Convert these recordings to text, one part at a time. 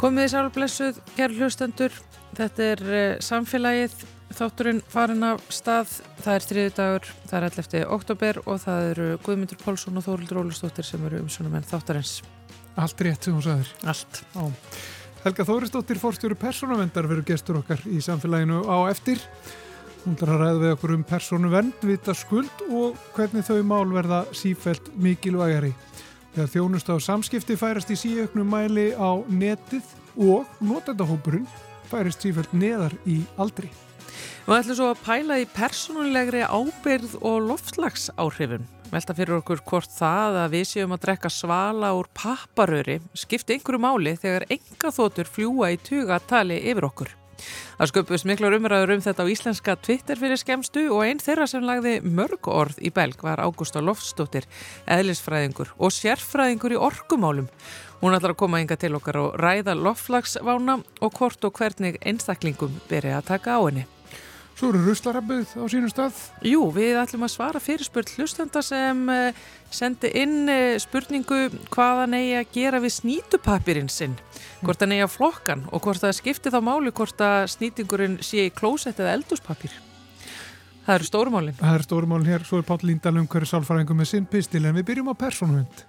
Komið í sálblessuð, kæru hlustendur. Þetta er uh, samfélagið, þátturinn farin af stað. Það er þriði dagur, það er 11. oktober og það eru Guðmundur Pálsson og Þórildur Ólustóttir sem eru umsönum en þáttarins. Allt rétt sem hún sagður. Allt. Á. Helga Þóristóttir, fórstjóru persónavendar, verður gestur okkar í samfélaginu á eftir. Hún ætlar að ræða við okkur um persónuvend, vita skuld og hvernig þau mál verða sífælt mikilvægari. Þegar þjónust á samskipti færast í síöknum mæli á netið og notendahópurinn færist sífælt neðar í aldri. Við ætlum svo að pæla í persónulegri ábyrð og loftslags áhrifun. Velta fyrir okkur hvort það að við séum að drekka svala úr papparöri skipti einhverju máli þegar enga þótur fljúa í tuga tali yfir okkur. Það sköpust miklar umræður um þetta á íslenska Twitter fyrir skemstu og einn þeirra sem lagði mörg orð í belg var Ágústa Loftsdóttir, eðlisfræðingur og sérfræðingur í orkumálum. Hún ætlar að koma ynga til okkar og ræða loftlagsvána og hvort og hvernig einstaklingum byrja að taka á henni. Svo eru ruslarabbuð á sínum stað. Jú, við ætlum að svara fyrirspurð hlustenda sem uh, sendi inn uh, spurningu hvaðan eigi að gera við snýtupapirinn sinn, hvort hann eigi að flokkan og hvort það skipti þá máli hvort að snýtingurinn sé í klósett eða eldúspapir. Það eru stórumálinn. Það eru stórumálinn hér, svo er Páll Líndal um hverju sálfræðingum með sinn pistil en við byrjum á persónuvend.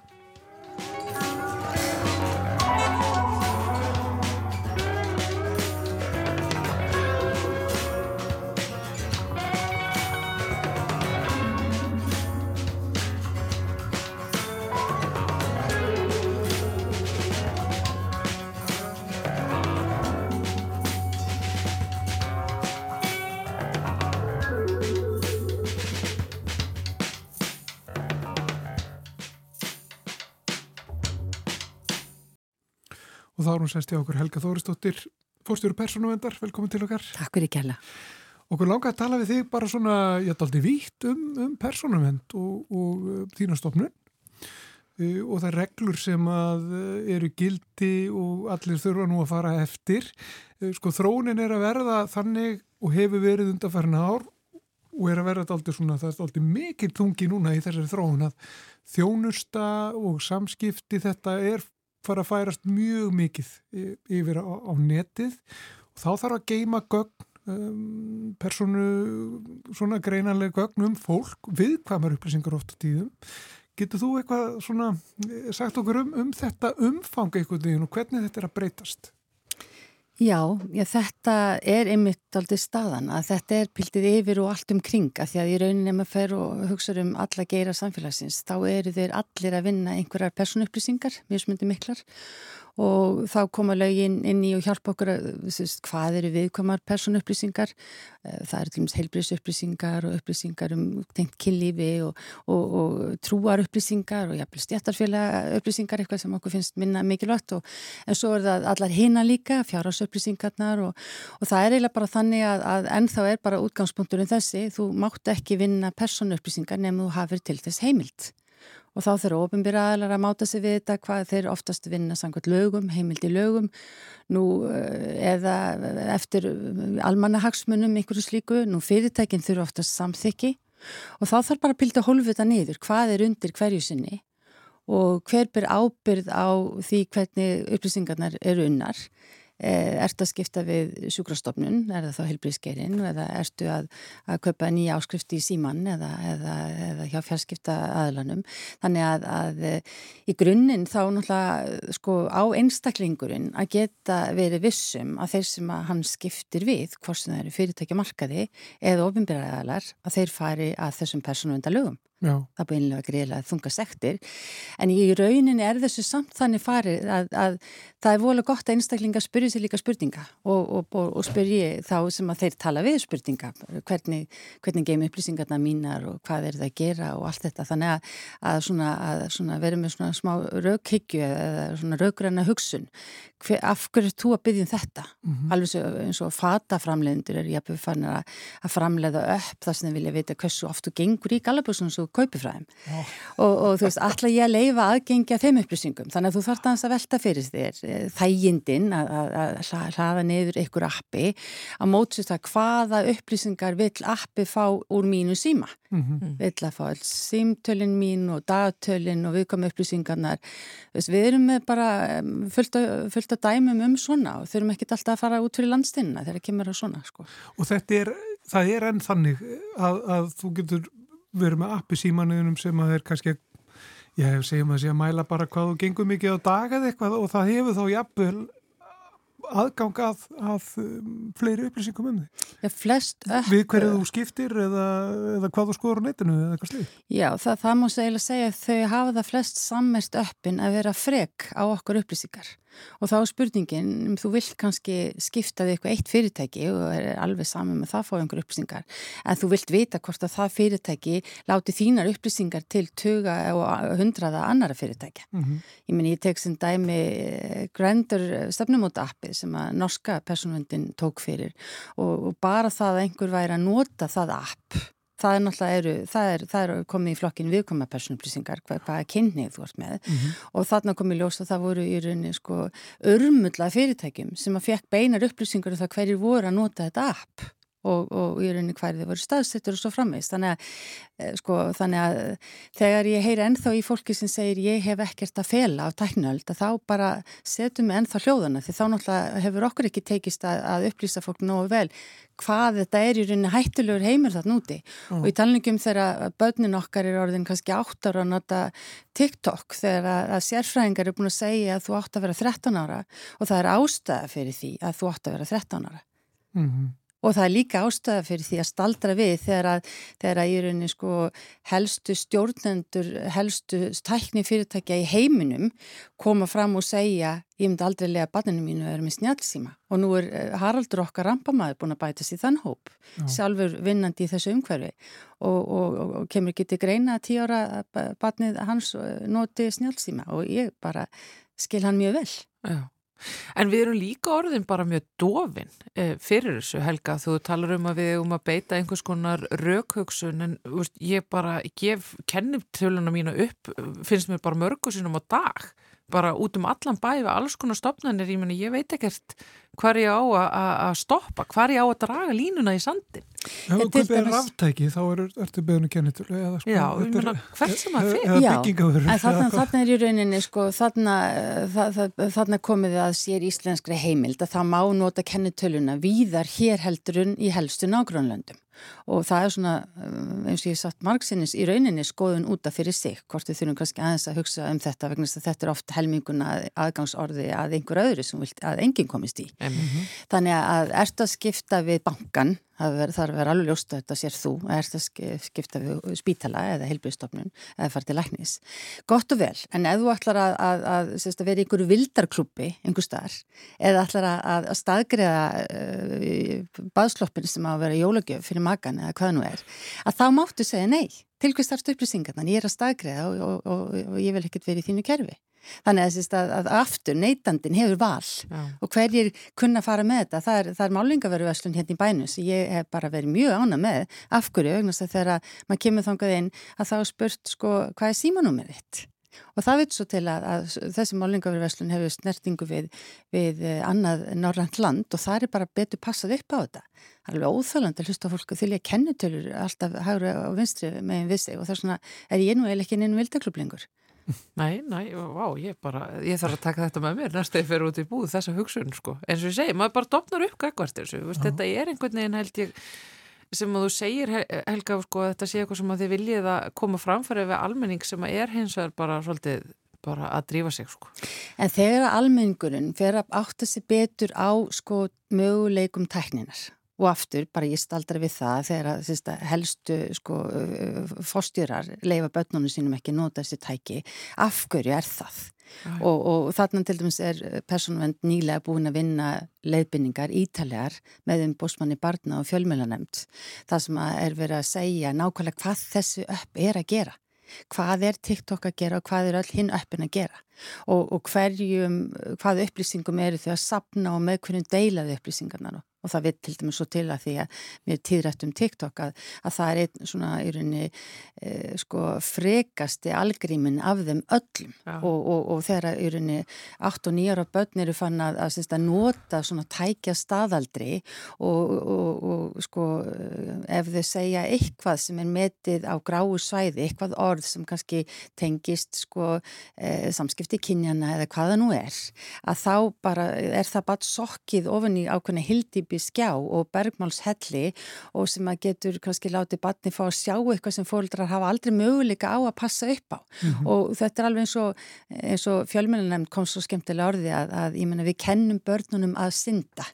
Er sest í okkur Helga Þóristóttir fórstjóru persónuvendar, velkomin til okkar. Takk fyrir kjalla Okkur langar að tala við þig bara svona, ég ætla aldrei vítt um, um persónuvend og, og uh, þína stofnun. Uh, og það reglur sem að uh, eru gildi og allir þurfa nú að fara eftir. Sko þróunin er að verða þannig og hefur verið undanfærin ár og er að verða alltaf svona, það er alltaf mikil tungi núna í þessari þróun að þjónusta og samskipti þetta er fara að færast mjög mikið yfir á, á netið og þá þarf að geima gögn um, personu svona greinanlega gögn um fólk viðkvæmar upplýsingar oft á tíðum getur þú eitthvað svona sagt okkur um, um þetta umfang veginn og hvernig þetta er að breytast? Já, já, þetta er einmitt aldrei staðan að þetta er pildið yfir og allt um kringa því að í rauninni maður fer og hugsa um alla geira samfélagsins þá eru þeir allir að vinna einhverjar personupplýsingar, mjög smundi miklar og þá koma lögin inn í og hjálpa okkur að hvað eru viðkomar personupplýsingar það eru til dæmis heilbríðsupplýsingar og upplýsingar um tengt kynlífi og, og, og trúar upplýsingar og jafnvel stjættarfélag upplýsingar eitthvað sem okkur finnst minna mikilvægt og, en svo er það allar hina líka fjárhásupplýsingarnar og það er eiginlega bara þannig að, að ennþá er bara útgangspunkturinn þessi, þú mátt ekki vinna personupplýsingar nefnum þú hafir til þess heimild. Og þá þurfa ofinbyrjaðalar að máta sig við þetta hvað þeir oftast vinna samkvæmt lögum, heimildi lögum. Nú eða eftir almannahagsmunum einhverju slíku, nú fyrirtækinn þurfa oftast samþykki. Og þá þarf bara að pilda hólfita niður. Hvað er undir hverju sinni? Og hver ber ábyrð á því hvernig upplýsingarnar eru unnar ertu að skipta við sjúkrastofnun, er það þá helbriðskerinn eða ertu að, að kaupa nýja áskrifti í síman eða, eða, eða hjá fjarskipta aðlanum þannig að, að í grunninn þá náttúrulega sko á einstaklingurinn að geta verið vissum að þeir sem að hann skiptir við, hvort sem það eru fyrirtækja markaði eða ofinbyrjaðalar að þeir fari að þessum persónuundalögum Já. það búið einlega greiðlega þunga sektir en í rauninni er þessu samt þannig farið að, að það er volið gott að einstaklinga spyrja sér líka spurninga og, og, og, og spyrja þá sem að þeir tala við spurninga hvernig, hvernig geim upplýsingarna mínar og hvað er það að gera og allt þetta þannig að, að, svona, að svona vera með svona smá raukhyggju eða svona raugræna hugsun Hver, af hverju þú að byggja um þetta mm -hmm. alveg eins og fataframlegundur er jafnveg fann að framleiða upp það sem þið vilja vita hversu oft þú gengur í galabúsunum svo kaupifræðum oh. og, og þú veist, allar ég að leifa aðgengja þeim upplýsingum, þannig að þú þarf að velta fyrir þér eh, þægindin að, að, að hlaða niður ykkur appi að mótsist að hvaða upplýsingar vill appi fá úr mínu síma mm -hmm. vill að fá alls símtölin mín og dagtölin og viðkomi upplýsingarnar við erum með bara fullt að dæmum um svona og þurfum ekki alltaf að fara út fyrir landsteinina þegar það kemur að svona sko. Og þetta er, það er enn þannig að, að þú getur verið með appi símanuðunum sem að er kannski ég segjum að sé að mæla bara hvað þú gengur mikið á dag eða eitthvað og það hefur þá jafnvel aðgang að, að um, fleiri upplýsingum um því. Flest upp. Við hverju þú skiptir eða, eða hvað þú skoður á netinu eða eitthvað slið. Já, það, það má segja að þau hafa það flest sammest öppin að vera frek á okkur upplýsingar og þá er spurningin, um, þú vill kannski skipta þig eitthvað eitt fyrirtæki og er alveg saman með það fá einhver upplýsingar en þú vilt vita hvort að það fyrirtæki láti þínar upplýsingar til tuga og hundraða annara fyrirtækja. Mm -hmm. Ég minn, ég tek sem dæmi eh, Grendr stefnumóta appið sem að norska personvöndin tók fyrir og, og bara það að einhver væri að nota það app það er náttúrulega eru, það er, það er komið í flokkin viðkoma personuplýsingar, hvað, hvað er kynnið þú ert með mm -hmm. og þarna komið ljós að það voru í rauninni sko örmulla fyrirtækjum sem að fekk beinar upplýsingar og um það hverjir voru að nota þetta app og, og í rauninni hverju þið voru staðsettur og svo framvegist þannig að, eh, sko, þannig að þegar ég heyri ennþá í fólki sem segir ég hef ekkert að fela á tæknöld þá bara setjum við ennþá hljóðana því þá náttúrulega hefur okkur ekki teikist að, að upplýsa fólk nógu vel hvað þetta er í rauninni hættulegur heimur þarna úti mm. og í talningum þegar börnin okkar er orðin kannski áttar að nota TikTok þegar að, að sérfræðingar eru búin að segja að þú átt að vera 13 ára og það er ástæða fyrir því að þú átt að vera 13 ára mm -hmm. Og það er líka ástæða fyrir því að staldra við þegar að, þegar að í rauninni sko helstu stjórnendur, helstu stækni fyrirtækja í heiminum koma fram og segja ég myndi aldrei lega banninu mínu að vera með snjálfsíma og nú er eh, Haraldur okkar rampamaður búin að bæta sér þann hóp, Já. sjálfur vinnandi í þessu umhverfi og, og, og, og kemur ekki til greina að tíu ára bannið hans eh, noti snjálfsíma og ég bara skil hann mjög vel. Já. En við erum líka orðin bara mjög dofin eh, fyrir þessu Helga, þú talar um að við erum að beita einhvers konar raukhugsun en veist, ég bara gef kennitöluna mína upp, finnst mér bara mörgusinum á dag bara út um allan bæ við alls konar stopnarnir, ég, meni, ég veit ekkert hvað er ég á að stoppa, hvað er ég á að draga línuna í sandin. Já, þú kaupir ráftæki, þá er, ertu beðinu kennitölu eða sko. Já, ég meina, hvert sem að fyrir. Já, en þarna, þarna er í rauninni, sko, þarna, þarna komið að sér íslenskri heimild að það má nota kennitöluna víðar hér heldurun í helstu nágrunlöndum og það er svona, um, eins og ég hef sagt margsinnis í rauninni skoðun útaf fyrir sig hvort við þurfum kannski aðeins að hugsa um þetta vegna þess að þetta er oft helminguna aðgangsorði að einhver öðru sem vilt að enginn komist í. Mm -hmm. Þannig að ert að skipta við bankan það að vera alveg ljóst að þetta sér þú. Að erst að skipta við spítala eða heilbjörnstofnun eða fara til læknis. Gott og vel, en ef þú ætlar að, að, að, að vera í einhverju vildarklúpi einhver staðar, eða ætlar að staðgreða uh, baðsloppin sem á að vera jólagjöf fyrir magan eða hvað nú er, að þá máttu segja nei, til hvers þarfst upplýsingarna ég er að staðgreða og, og, og, og ég vil ekkert vera í þínu kerfi Þannig að, að, að aftur neytandin hefur val Já. og hverjir kunna fara með þetta, það er, er málingaveruverslun hérna í bænum sem ég hef bara verið mjög ána með. Afhverju, þegar maður kemur þangað inn að þá spurt sko hvað er símanúmið þitt? Og það veit svo til að, að þessi málingaveruverslun hefur snertingu við, við eh, annað norrand land og það er bara betur passað upp á þetta. Það er alveg óþálandi að hlusta fólku til ég kennitölur alltaf hægur og vinstri meginn við sig og þess vegna er ég nú eða ekki inn Nei, næ, vá, ég bara, ég þarf að taka þetta með mér næstu þegar ég fer út í búð þessa hugsun sko, eins og ég segi, maður bara dopnar upp gagvart þessu, Vist, þetta er einhvern veginn held ég sem að þú segir Helga, sko, þetta sé eitthvað sem að þið viljið að koma framfæri við almenning sem að er hins vegar bara svolítið bara að drífa sig sko. En þegar almenningurinn fer að átta sig betur á sko möguleikum tækninar og aftur, bara ég staldra við það þegar að sísta, helstu sko, fórstjörar leifa börnunum sínum ekki nota þessi tæki. Afhverju er það? Og, og þarna til dæmis er persónuvend nýlega búin að vinna leiðbynningar ítalegar með um bósmanni barna og fjölmjölanemt það sem er verið að segja nákvæmlega hvað þessu upp er að gera. Hvað er TikTok að gera og hvað er öll hinn uppin að gera? Og, og hverjum, hvað upplýsingum eru þau að sapna og með hverjum deilaðu upplýsingarna og það vil til dæmis svo til að því að mér tíðrætt um TikTok að, að það er einn svona í rauninni e, sko frekasti algrímin af þeim öllum. Og, og, og þegar í rauninni 8 og 9 ára börn eru fann að, að, að nota svona tækja staðaldri og, og sko ef þau segja eitthvað sem er metið á gráu svæði, eitthvað orð sem kannski tengist sko e, samskipti kynjana eða hvaða nú er að þá bara er það bara sokkið ofin í ákveðna hildi upp í skjá og bergmálshelli og sem að getur kannski látið batni fá að sjá eitthvað sem fólkdrar hafa aldrei möguleika á að passa upp á. Mm -hmm. og þetta er alveg eins og, og fjölmennilegum kom svo skemmtilega orði að, að ég menna við kennum börnunum að synda.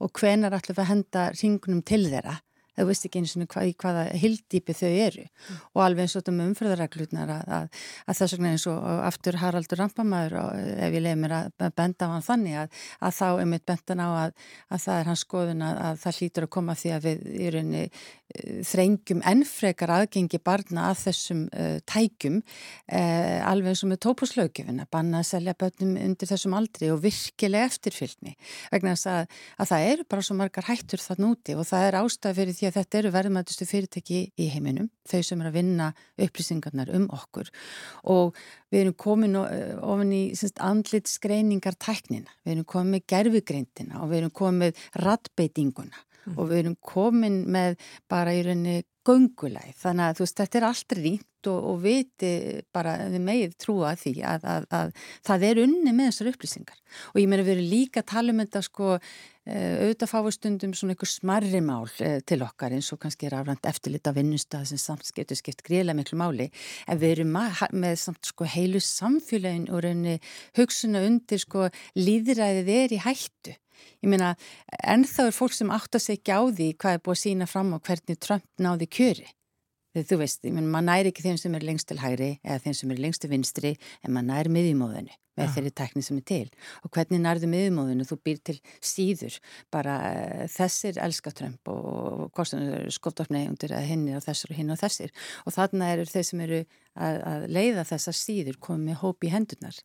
Og hvenar ætlum við að henda ringunum til þeirra þau veist ekki eins og hvað, hvaða hildýpi þau eru mm. og alveg eins og þetta með umfröðarreglutnar að, að, að þess vegna eins og aftur Haraldur Rampamæður og ef ég leiði mér að benda á hann þannig að, að þá er mitt bendan á að það er hans skoðun að það hlýtur að koma því að við í rauninni þrengjum ennfrekar aðgengi barna að þessum uh, tækjum uh, alveg eins og með tópuslaugjöfin að banna að selja börnum undir þessum aldri og virkilega eftirfylgni. Vegna að það eru bara svo margar hættur þann úti og það er ástæði fyrir því að þetta eru verðmætustu fyrirtæki í heiminum, þau sem er að vinna upplýsingarnar um okkur. Og við erum komin ofin í andlit skreiningar tæknina, við erum komin með gerfugreindina og við erum komin með rattbeitinguna mm. og við erum komin með bara í rauninni gungulæð, þannig að þú veist, þetta er allt ríkt og, og viti bara þið megið trúa því að, að, að það er unni með þessar upplýsingar. Og ég meina við erum líka að tala um þetta sko eh, auðvitað fáistundum svona einhver smarri mál eh, til okkar eins og kannski er afrænt eftirlita vinnustað sem samt getur skipt gríðlega miklu máli. En við erum með samt sko heilu samfélagin og rauninni hugsunna undir sko líðræðið er í hættu Ég meina, ennþá er fólk sem átt að segja á því hvað er búið að sína fram á hvernig Trump náði kjöri. Þegar þú veist, ég meina, maður næri ekki þeim sem er lengst til hægri eða þeim sem er lengst til vinstri en maður næri miðjumóðinu með þeirri tekni sem er til. Og hvernig nærðu miðjumóðinu, þú býr til síður, bara uh, þessir elska Trump og hvort skóptofnei undir að henni og þessir og hinn og þessir. Og þarna eru þeir sem eru að, að leiða þessar síður komið með hóp í hendurnar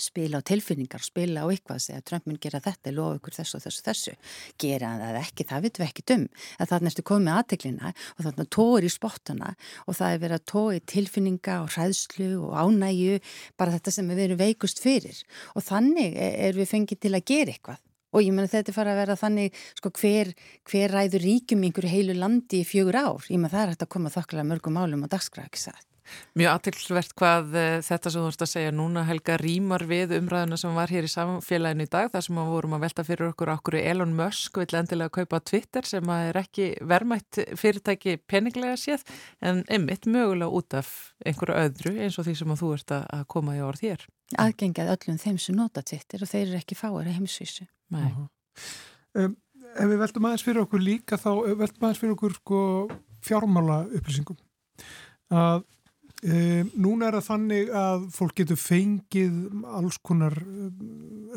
spila á tilfinningar, spila á eitthvað segja Trump mun gera þetta, lofa ykkur þessu og þessu þessu, gera það ekki, það vitum við ekki dum, að það er næstu komið aðteglina og þannig að tóir í spottana og það er verið að tói tilfinninga og hræðslu og ánægju bara þetta sem við erum veikust fyrir. Og þannig er við fengið til að gera eitthvað. Og ég menna þetta fara að vera þannig sko hver, hver ræður ríkum einhverju heilu landi í fjögur ár, ég menna það er hægt að koma þokkala mörgum málum á satt Mjög aðtilsvert hvað uh, þetta sem þú vorust að segja núna Helga rýmar við umræðuna sem var hér í samfélaginu í dag þar sem við vorum að velta fyrir okkur okkur Elon Musk vill endilega kaupa Twitter sem er ekki vermætt fyrirtæki peninglega séð en einmitt mögulega út af einhverju öðru eins og því sem þú ert að koma í orð hér. Aðgengað öllum þeim sem nota Twitter og þeir eru ekki fáir að heimsvísu. Uh -huh. um, ef við veldum aðeins fyrir okkur líka þá veldum aðeins fyrir okkur sko, fjármála upplýsingum að Um, núna er það þannig að fólk getur fengið alls konar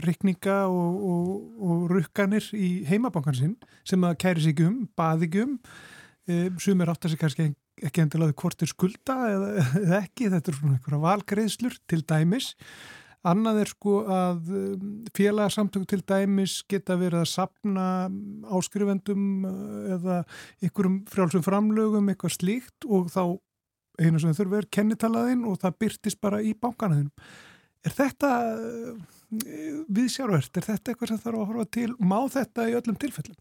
rikninga og, og, og rukkanir í heimabankan sinn sem það kæri sig um, baði um, um sem er átt að segja kannski ekki endilega hvort er skulda eða, eða ekki, þetta er svona einhverja valgreðslur til dæmis. Annað er sko að félagsamtöku til dæmis geta verið að sapna áskrifendum eða einhverjum frjálsum framlögum, eitthvað slíkt og þá einu sem þurfa er kennitalaðinn og það byrtist bara í bánkanaðinn. Er þetta eh, viðsjárvert? Er þetta eitthvað sem þarf að horfa til? Má þetta í öllum tilfellum?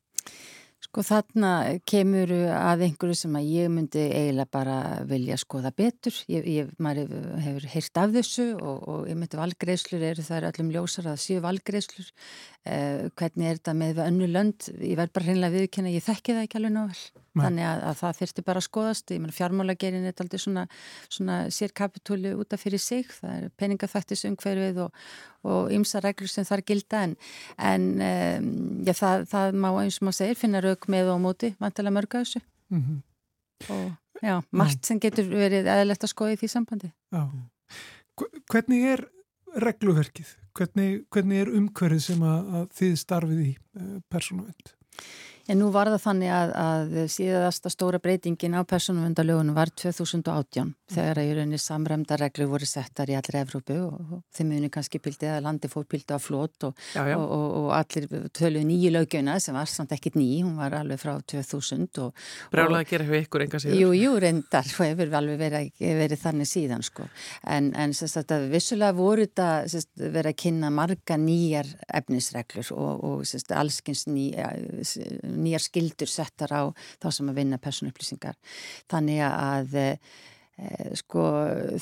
Sko þarna kemur að einhverju sem að ég myndi eiginlega bara vilja skoða betur. Ég, ég, maður hefur heyrt af þessu og, og ég myndi valgreislur eru það er öllum ljósar að séu valgreislur. Eh, hvernig er þetta með önnu lönd? Ég verð bara hreinlega viðkynna, ég þekki það ekki alveg nável. Þannig að, að það þurfti bara að skoðast. Ég menn fjármálagerin er aldrei svona, svona sérkapitúli útaf fyrir sig. Það er peningafættis umhverfið og, ymsa reglur sem þar gilda en, en um, já, það, það má eins og maður segir finna rauk með og móti vantilega mörga þessu. Mm -hmm. Og já, margt já. sem getur verið eðlert að skoða í því sambandi. Já. Hvernig er regluverkið? Hvernig, hvernig er umhverfið sem að, að þið starfið í uh, persónavend? En nú var það þannig að, að síðasta stóra breytingin á persónuvendalögunum var 2018 þegar að í rauninni samræmda reglur voru settar í allir Evrópu og, og þeim muni kannski pildi að landi fór pildi á flót og, og, og allir töluð nýju lögjöna sem var samt ekkit ný, hún var alveg frá 2000 Brálaði að gera hefur ykkur enga síðan? Jú, jú, reyndar, og hefur alveg verið, verið þannig síðan sko. En, en sagt, vissulega voru þetta verið að kynna marga nýjar efnisreglur og sagt, allskins nýja nýjar skildur settar á þá sem að vinna personupplýsingar. Þannig að e, sko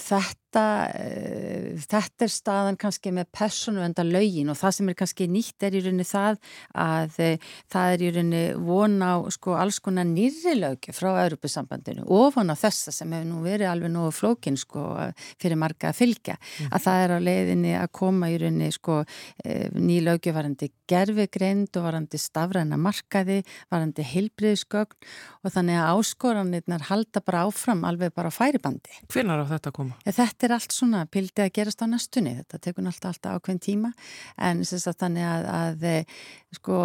þetta þetta, eh, þetta er staðan kannski með personuvenda laugin og það sem er kannski nýtt er í rauninni það að eh, það er í rauninni von á sko alls konar nýri laugi frá Europasambandinu ofan á þessa sem hefur nú verið alveg nógu flókin sko fyrir marga að fylgja mm. að það er á leiðinni að koma í rauninni sko eh, ný laugi varandi gerfigreind og varandi stafræna markaði, varandi heilbriðsgögn og þannig að áskoranirnar halda bara áfram alveg bara færibandi. Hvernig er þetta að koma? Ja, þetta þetta er allt svona pildið að gerast á næstunni, þetta tekur alltaf alltaf ákveðin tíma en að þannig að, að eh, sko,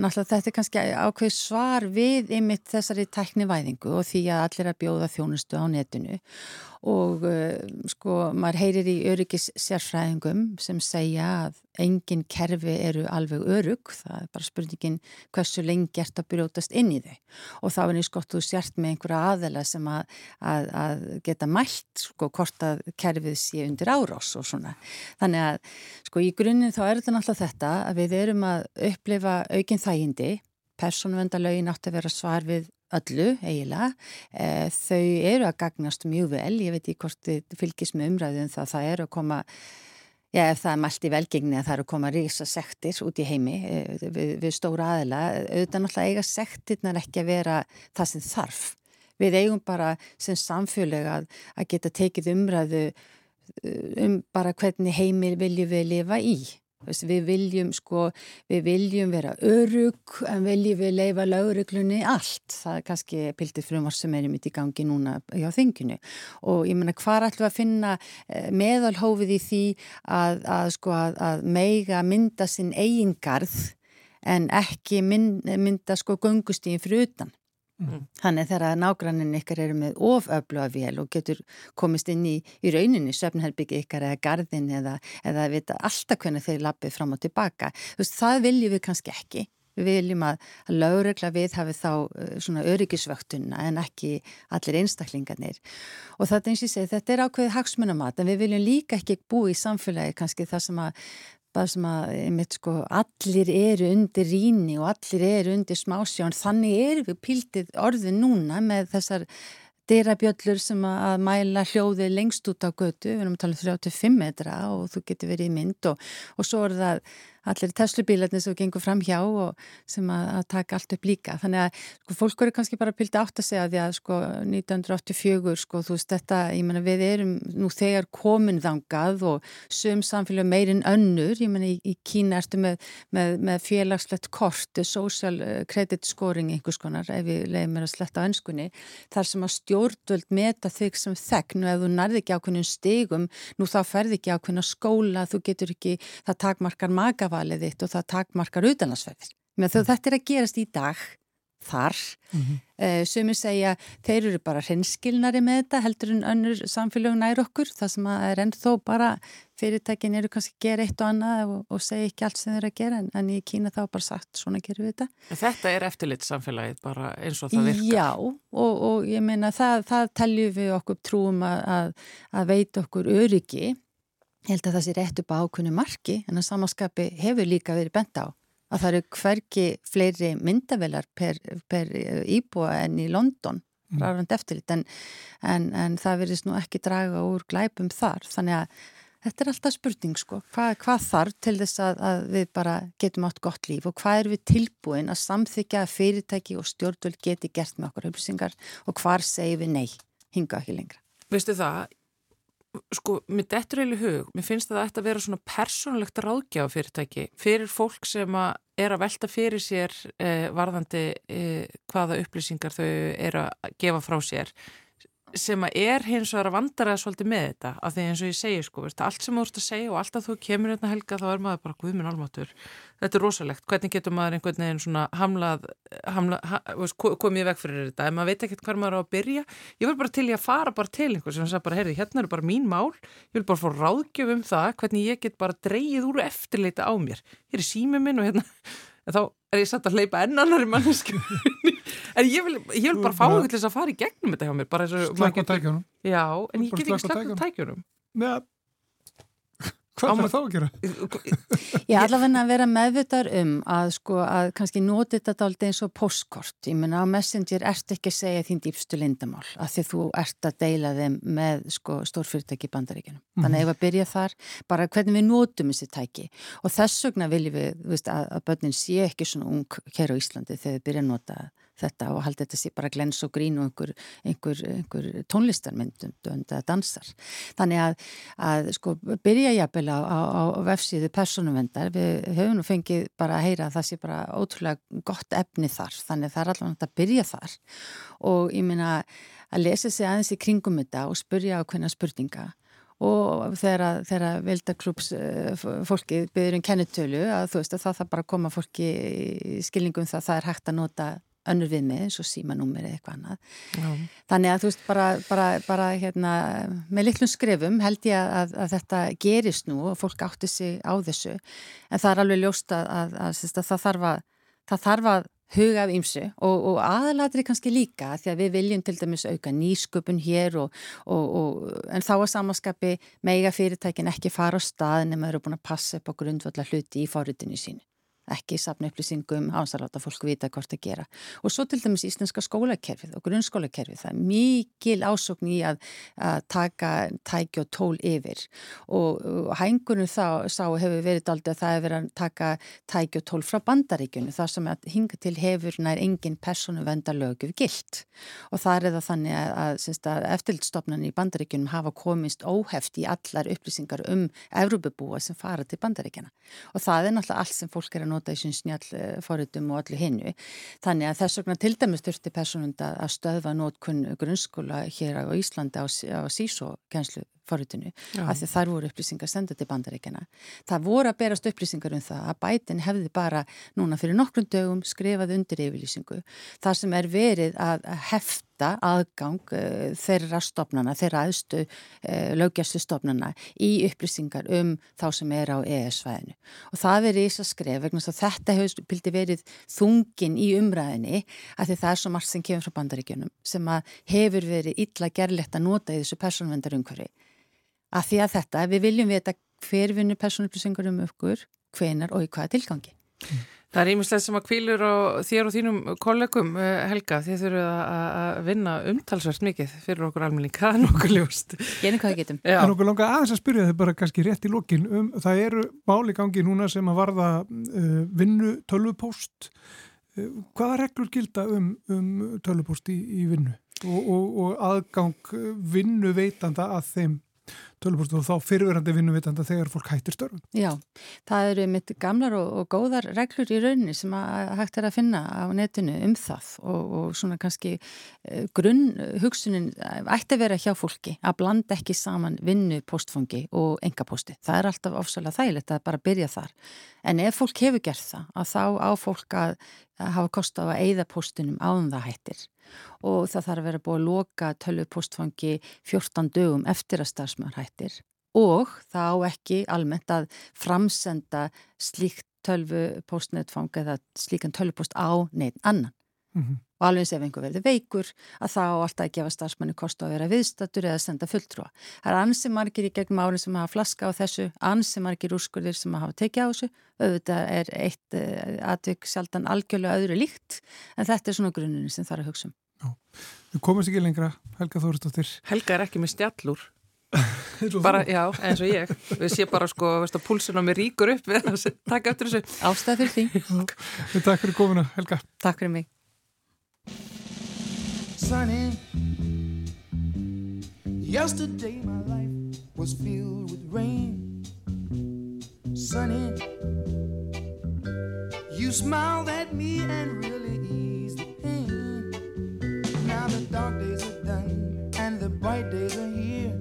náttúrulega þetta er kannski ákveð svar við ymitt þessari tæknivæðingu og því að allir að bjóða þjónustu á netinu og uh, sko maður heyrir í öryggis sérfræðingum sem segja að engin kerfi eru alveg örug, það er bara spurningin hversu lengi ert að brjótast inn í þau. Og þá er nýtt skott þú sért með einhverja aðela sem að, að, að geta mælt sko hvort að kerfið sé undir árás og svona. Þannig að sko í grunninn þá er þetta náttúrulega þetta að við erum að upplifa aukinn þægindi, persónuvendalögin átt að vera svar við öllu eiginlega. E, þau eru að gagnast mjög vel, ég veit ekki hvort þið fylgis með umræðum það það eru að koma, já ef það er mælt í velgengni að það eru að koma rísa sektir út í heimi e, við, við stóra aðila, auðvitað náttúrulega eiga sektirnar ekki að vera það sem þarf. Við eigum bara sem samfélag að, að geta tekið umræðu um bara hvernig heimir viljum við lifa í Við viljum sko, við viljum vera örug en viljum við leifa lauruglunni allt. Það er kannski pildið frumvar sem er mitt í gangi núna hjá þinginu og ég menna hvað ætlum við að finna eh, meðalhófið í því að, að sko að, að meiga mynda sinn eigingarð en ekki mynda sko gungustíðin fyrir utan. Mm. Þannig þegar nágrannin ykkar eru með oföflu að vel og getur komist inn í, í rauninni söfnherbyggi ykkar eða gardin eða, eða vita alltaf hvernig þeir lappið fram og tilbaka. Veist, það viljum við kannski ekki. Við viljum að, lögregla við hafi þá uh, svona öryggisvöktuna en ekki allir einstaklingarnir. Og þetta eins og ég segi, þetta er ákveðið hagsmunamat en við viljum líka ekki búi í samfélagi kannski það sem að það sem að einmitt, sko, allir eru undir ríni og allir eru undir smásjón. Þannig eru við pildið orðið núna með þessar dyrabjöllur sem að mæla hljóði lengst út á götu, við erum að tala um 35 metra og þú getur verið í mynd og, og svo er það allir Tesla-bílarnir sem gengur fram hjá og sem að, að taka allt upp líka. Þannig að sko, fólk eru kannski bara pildi átt að segja því að sko 1984, sko þú veist þetta, ég menna við erum nú þegar komin þangað og söm samfélag meirinn önnur, ég menna í, í Kína ertu með, með, með félagslegt kort, social eh, credit scoring einhvers konar, ef við leiðum mér að sletta á önskunni, þar sem að stjórnvöld meta þig sem þegn og ef þú nærði ekki ákveðnum stigum, nú þá ferði ekki ákveðna skóla, þú getur ekki, það takmarkar maga ferðavalið þitt og það takmarkar utanarsferðir. Þetta er að gerast í dag þar. Mm -hmm. uh, Sumir segja þeir eru bara hrenskilnari með þetta heldur en önnur samfélög nær okkur. Það sem er ennþó bara fyrirtækin eru kannski að gera eitt og annað og, og segja ekki allt sem þeir eru að gera en, en í Kína þá bara sagt svona gerum við þetta. Þetta er eftirlit samfélagið bara eins og það virkar. Já og, og ég meina það, það teljum við okkur trúum að, að, að veita okkur öryggi Ég held að það sé rétt upp á ákunni marki en að samanskapi hefur líka verið bent á að það eru hverki fleiri myndavelar per, per íbúa enn í London mm. en, en, en það verðist nú ekki draga úr glæpum þar. Þannig að þetta er alltaf spurning sko. Hvað, hvað þarf til þess að, að við bara getum átt gott líf og hvað er við tilbúin að samþykja að fyrirtæki og stjórnvöld geti gert með okkur upplýsingar og hvar segir við nei, hinga ekki lengra? Vistu það, sko, mér dettur eilu hug, mér finnst að þetta vera svona persónulegt ráðgjáð fyrirtæki fyrir fólk sem að er að velta fyrir sér eh, varðandi eh, hvaða upplýsingar þau eru að gefa frá sér sem að er hins vegar að vandara svolítið með þetta, af því eins og ég segi sko, veist, allt sem þú ert að segja og alltaf þú kemur hérna helga þá er maður bara guðminn almatur þetta er rosalegt, hvernig getur maður einhvern veginn svona hamlað, hamlað ha, komið veg fyrir þetta, ef maður veit ekkert hvað maður á að byrja, ég vil bara til ég að fara bara til einhvers sem sagði bara, heyrði, hérna er bara mín mál. Ég vil bara fá ráðgjöf um það hvernig ég get bara dreyið úr eftirleita á mér. Hér er símið minn og hérna. Þá er ég satt að hleypa ennanari mannesku en ég vil, ég vil bara fá eitthvað til þess að fara í gegnum þetta hjá mér Slaka tækjunum Já, en ég get ekki slaka tækjunum Neða Hvað er það að gera? Ég er allavega að vera meðvitað um að sko að kannski noti þetta aldrei eins og postkort. Ég menna á Messenger ert ekki að segja þín dýpstu lindamál að því þú ert að deila þeim með sko stórfyrirtæki bandaríkinum. Mm -hmm. Þannig að ef að byrja þar, bara hvernig við notum þessi tæki og þess vegna viljum við, veist, að, að börnin sé ekki svona ung hér á Íslandi þegar við byrja að nota það þetta og haldi þetta sé bara glens og grín og einhver, einhver, einhver tónlistarmyndund eða dansar. Þannig að, að sko byrja jafnvel á, á, á vefsíðu personumvendar, við höfum nú fengið bara að heyra að það sé bara ótrúlega gott efni þar, þannig að það er allavega að byrja þar. Og ég minna að lesa sig aðeins í kringum þetta og spurja á hvernig spurninga. Og þegar, þegar veldaklúps eh, fólki byrjur um kennitölu að þú veist að það þarf bara að koma fólki í skilningum það að það er hægt að nota önnur við mig eins og símanúmer eða eitthvað annað. Já. Þannig að þú veist bara, bara, bara hérna með litlum skrefum held ég að, að þetta gerist nú og fólk átti sig á þessu en það er alveg ljóst að, að, að það, þarf það þarf að huga af ýmsu og, og aðalatri kannski líka því að við viljum til dæmis auka nýsköpun hér og, og, en þá að samanskapi mega fyrirtækin ekki fara á stað nema eru búin að passa upp á grundvölda hluti í fórutinu sínu ekki safna upplýsingum hans að láta fólk vita hvort að gera. Og svo til dæmis íslenska skólakerfið og grunnskólakerfið, það er mikil ásokn í að, að taka tæki og tól yfir. Og, og hængunum þá sá hefur verið aldrei að það hefur verið að taka tæki og tól frá bandaríkjunu þar sem að hinga til hefur nær engin personu venda lögum gilt. Og það er það þannig að, að, eftirlitstofnan í bandaríkjunum hafa komist óheft í allar upplýsingar um Evrópubúa sem fara til bandaríkjana og það er náttúrulega allt sem fólk er að nota í sín snjall fórutum og allir hinnu. Þannig að þess vegna til dæmis þurfti personund að stöðva nótkunn grunnskóla hér á Íslandi á, á sísó-kjænslu forritinu af því þar voru upplýsingar sendað til bandaríkjana. Það voru að berast upplýsingar um það að bætin hefði bara núna fyrir nokkrum dögum skrifað undir yfirlýsingu þar sem er verið að hefta aðgang uh, þeirra stopnana, þeirra aðstu uh, lögjæstu stopnana í upplýsingar um þá sem er á ES-svæðinu. Og það er í þess að skref vegna að þetta hefur verið þungin í umræðinni að því það er svo margt sem kemur frá bandaríkjunum sem að hefur verið illa gerlegt að nota í þessu persónvendarumhverfi að því að þetta, við viljum vita hver vinnur personupplýsingur um okkur, hvenar og í hvaða tilgangi. Það er ímislegt sem að kvílur á þér og þínum kollegum, eh, Helga, þið þurfuð að vinna umtalsvært mikið fyrir okkur almenning, það er nokkuð ljóst. Genið hvað getum. Það er nokkuð langa aðeins að spyrja þið bara kannski rétt í lokin um, það eru máli gangi núna sem að varða uh, vinnu tölvupóst. Uh, hvaða reglur gilda um, um tölvupóst í, í vinnu og, og, og aðgang vinnu veitanda að þeim tölvupóst og þá fyrirverandi vinnuvitanda þegar fólk hættir störfum. Já, það eru mitt gamlar og, og góðar reglur í rauninni sem að hægt er að finna á netinu um það og, og svona kannski uh, grunn hugsunin ætti að vera hjá fólki að blanda ekki saman vinnu postfangi og engapósti. Það er alltaf ofsalega þægilegt að bara byrja þar. En ef fólk hefur gert það, að þá á fólk að, að hafa kost á að eigða postinum áðan það hættir og það þarf að vera búið að loka tölvupostfangi 14 dögum eftir að starfsmjörn hættir og þá ekki almennt að framsenda slíkt tölvupostnetfang eða slíkan tölvupost á neitt annan. Mm -hmm. Og alveg eins ef einhver verður veikur að þá alltaf að gefa starfsmanni kost á að vera viðstatur eða senda fulltrúa. Það er ansi margir í gegnum árin sem hafa flaska á þessu, ansi margir úrskurðir sem hafa tekið á þessu. Auðvitað er eitt uh, atvik sjaldan algjörlega öðru líkt en þetta er svona grunninn sem þarf að hugsa um. Já. Við komumst ekki lengra, Helga Þóristóttir. Helga er ekki með stjallur. bara, já, eins og ég. Við sé bara sko, veist að púlsun á mig ríkur upp við að taka eftir þessu. Ástæð fyrir því. Takk fyrir komuna, Helga. Takk fyrir mig. Sunny. Yesterday my life was filled with rain. Sunny. You smiled at me and really eased the pain. Now the dark days are done and the bright days are here.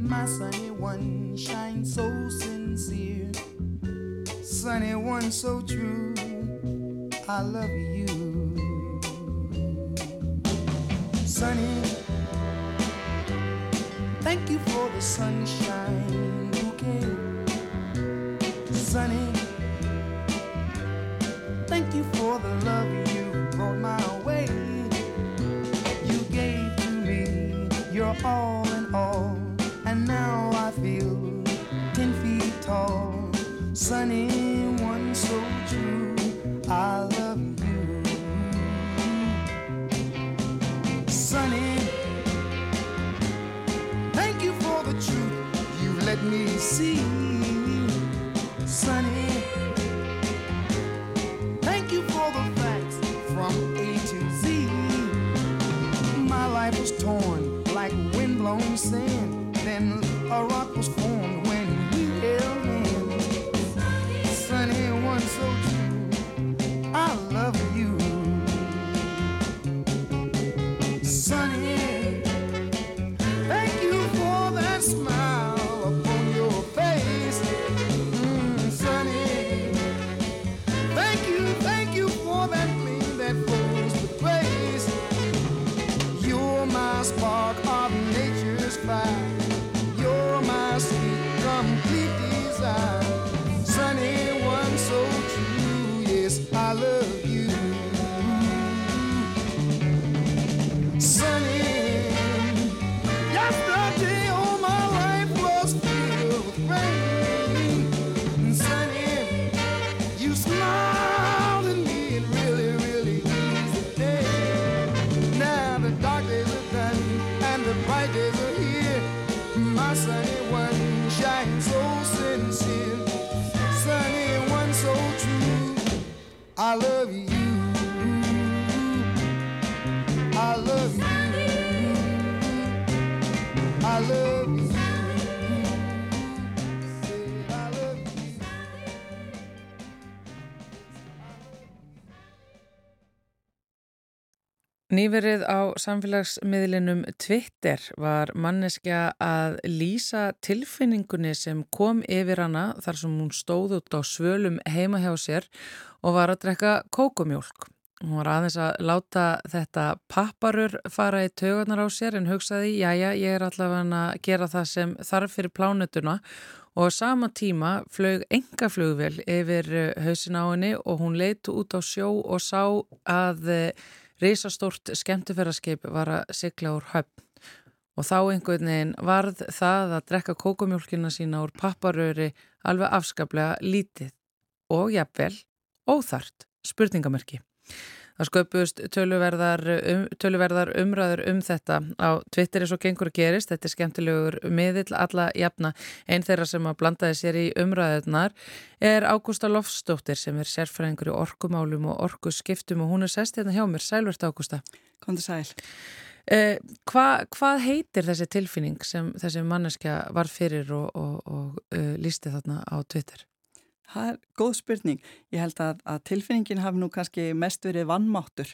my sunny one shines so sincere, sunny one so true. I love you, sunny. Thank you for the sunshine bouquet, sunny. Thank you for the love you brought my way. You gave to me your all in all, and now I feel ten feet tall. Sunny one so true, I love you. Let me see. Sunny. Thank you for the facts from A to Z. My life was torn like windblown sand. Then a rock was formed Nýverið á samfélagsmiðlinum Twitter var manneskja að lýsa tilfinningunni sem kom yfir hana þar sem hún stóð út á svölum heima hjá sér og var að drekka kókumjólk. Hún var aðeins að láta þetta papparur fara í tögarnar á sér en hugsaði, jájá, ég er allavega að gera það sem þarf fyrir plánutuna og sama tíma flög enga flugvel yfir hausin á henni og hún leitt út á sjó og sá að Rísastórt skemmtifæraskip var að sigla úr höfn og þá einhvern veginn varð það að drekka kókumjólkina sína úr papparöri alveg afskaplega lítið og jafnvel óþart spurningamerki. Það sköpust töluverðar, um, töluverðar umræður um þetta á Twitter eins og gengur að gerist. Þetta er skemmtilegur miðill alla jafna. Einn þeirra sem að blandaði sér í umræðunar er Ágústa Lofsdóttir sem er sérfræðingur í orkumálum og orkuskiptum og hún er sest hérna hjá mér. Sælvert Ágústa. Kondur sæl. Eh, hva, hvað heitir þessi tilfinning sem þessi manneskja var fyrir og, og, og uh, lísti þarna á Twitter? Það er góð spurning. Ég held að, að tilfinningin hafi nú kannski mest verið vannmáttur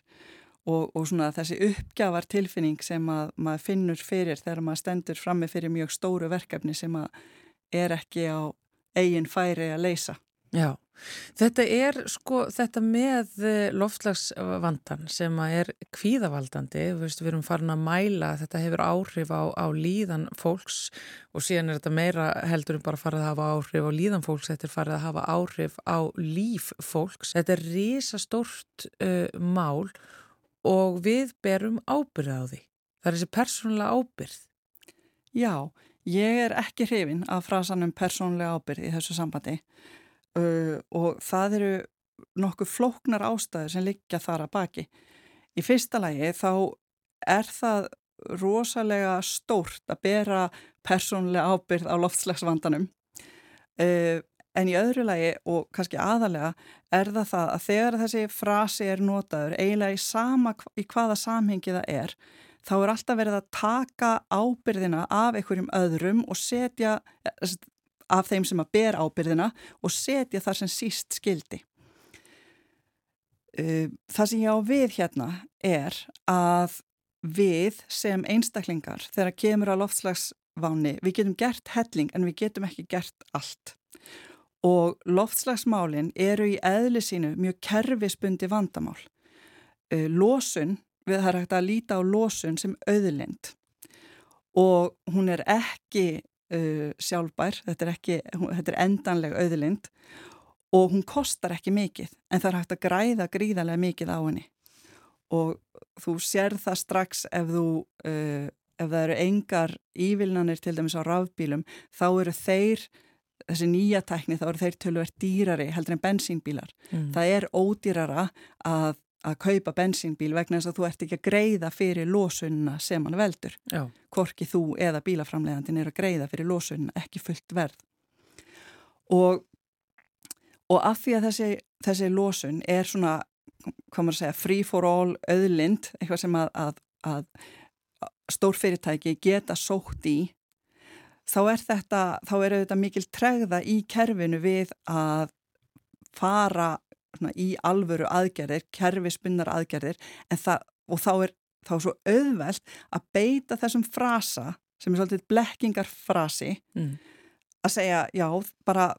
og, og svona þessi uppgjafar tilfinning sem að maður finnur fyrir þegar maður stendur frammi fyrir mjög stóru verkefni sem að er ekki á eigin færi að leysa. Já, þetta er sko þetta með loftslagsvandan sem að er kvíðavaldandi, við erum farin að mæla þetta hefur áhrif á, á líðan fólks og síðan er þetta meira heldur en bara farið að hafa áhrif á líðan fólks, þetta er farið að hafa áhrif á líf fólks. Þetta er risastórt uh, mál og við berum ábyrð á því. Það er þessi persónulega ábyrð. Já, ég er ekki hrifin af frasanum persónulega ábyrð í þessu sambandi uh, og það eru nokkuð flóknar ástæður sem liggja þar að baki. Í fyrsta lagi þá er það rosalega stórt að bera persónulega ábyrð á loftslagsvandanum uh, en í öðru lagi og kannski aðalega er það það að þegar þessi frasi er notaður eiginlega í sama í hvaða samhengi það er þá er alltaf verið að taka ábyrðina af einhverjum öðrum og setja af þeim sem að ber ábyrðina og setja þar sem síst skildi. Það sem ég á við hérna er að við sem einstaklingar þegar kemur á loftslags váni, við getum gert helling en við getum ekki gert allt. Og loftslagsmálinn eru í eðli sínu mjög kerfisbundi vandamál. Uh, losun, við hægt að líta á losun sem auðlind og hún er ekki uh, sjálfbær, þetta er, ekki, þetta er endanleg auðlind og hún kostar ekki mikið en það er hægt að græða gríðarlega mikið á henni og þú sér það strax ef þú uh, ef það eru engar ívilnanir til dæmis á rafbílum þá eru þeir þessi nýja tækni þá eru þeir tölverð dýrari heldur en bensínbílar mm. það er ódýrara að, að kaupa bensínbíl vegna þess að þú ert ekki að greiða fyrir lósunna sem hann veldur Já. hvorki þú eða bílaframlegandin er að greiða fyrir lósunna, ekki fullt verð og og af því að þessi, þessi lósun er svona, hvað maður að segja free for all auðlind, eitthvað sem að, að, að stórfyrirtæki geta sótt í þá er þetta, þá er þetta mikil tregða í kerfinu við að fara svona, í alvöru aðgerðir, kerfispunnar aðgerðir það, og þá er þá er svo auðvelt að beita þessum frasa sem er svolítið blekkingarfrasi mm. að segja já, bara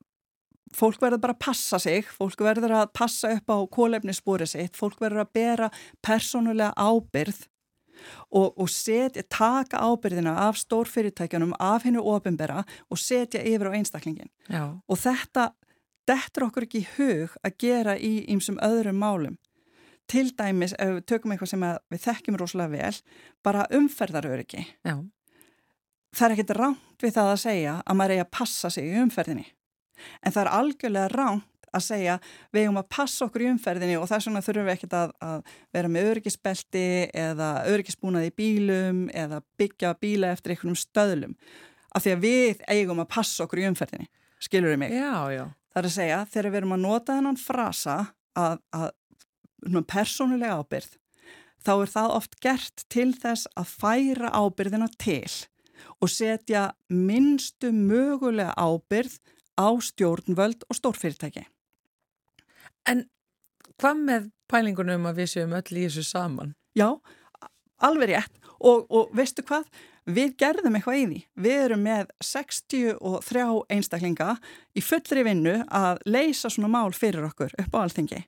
fólk verður bara að passa sig, fólk verður að passa upp á kólefnisspori sitt, fólk verður að bera persónulega ábyrð og, og setja, taka ábyrðina af stórfyrirtækjunum, af hennu ofinbera og setja yfir á einstaklingin. Já. Og þetta, þetta er okkur ekki hug að gera í ýmsum öðrum málum. Til dæmis, ef við tökum eitthvað sem við þekkjum rosalega vel, bara umferðaröryggi. Já. Það er ekkit ránt við það að segja að maður eigi að passa sig í umferðinni. En það er algjörlega ránt að segja við eigum að passa okkur í umferðinni og þess vegna þurfum við ekkert að, að vera með öryggisbelti eða öryggisbúnaði í bílum eða byggja bíla eftir einhvernum stöðlum af því að við eigum að passa okkur í umferðinni skilur við mig? Já, já. Það er að segja þegar við erum að nota þennan frasa að, að persónulega ábyrð þá er það oft gert til þess að færa ábyrðina til og setja minnstu mögulega ábyrð á stjórnvöld og stórfyrirtæki. En hvað með pælingunum að við séum öll í þessu saman? Já, alveg rétt og, og veistu hvað? Við gerðum eitthvað í því. Við erum með 63 einstaklinga í fullri vinnu að leysa svona mál fyrir okkur upp á alþingi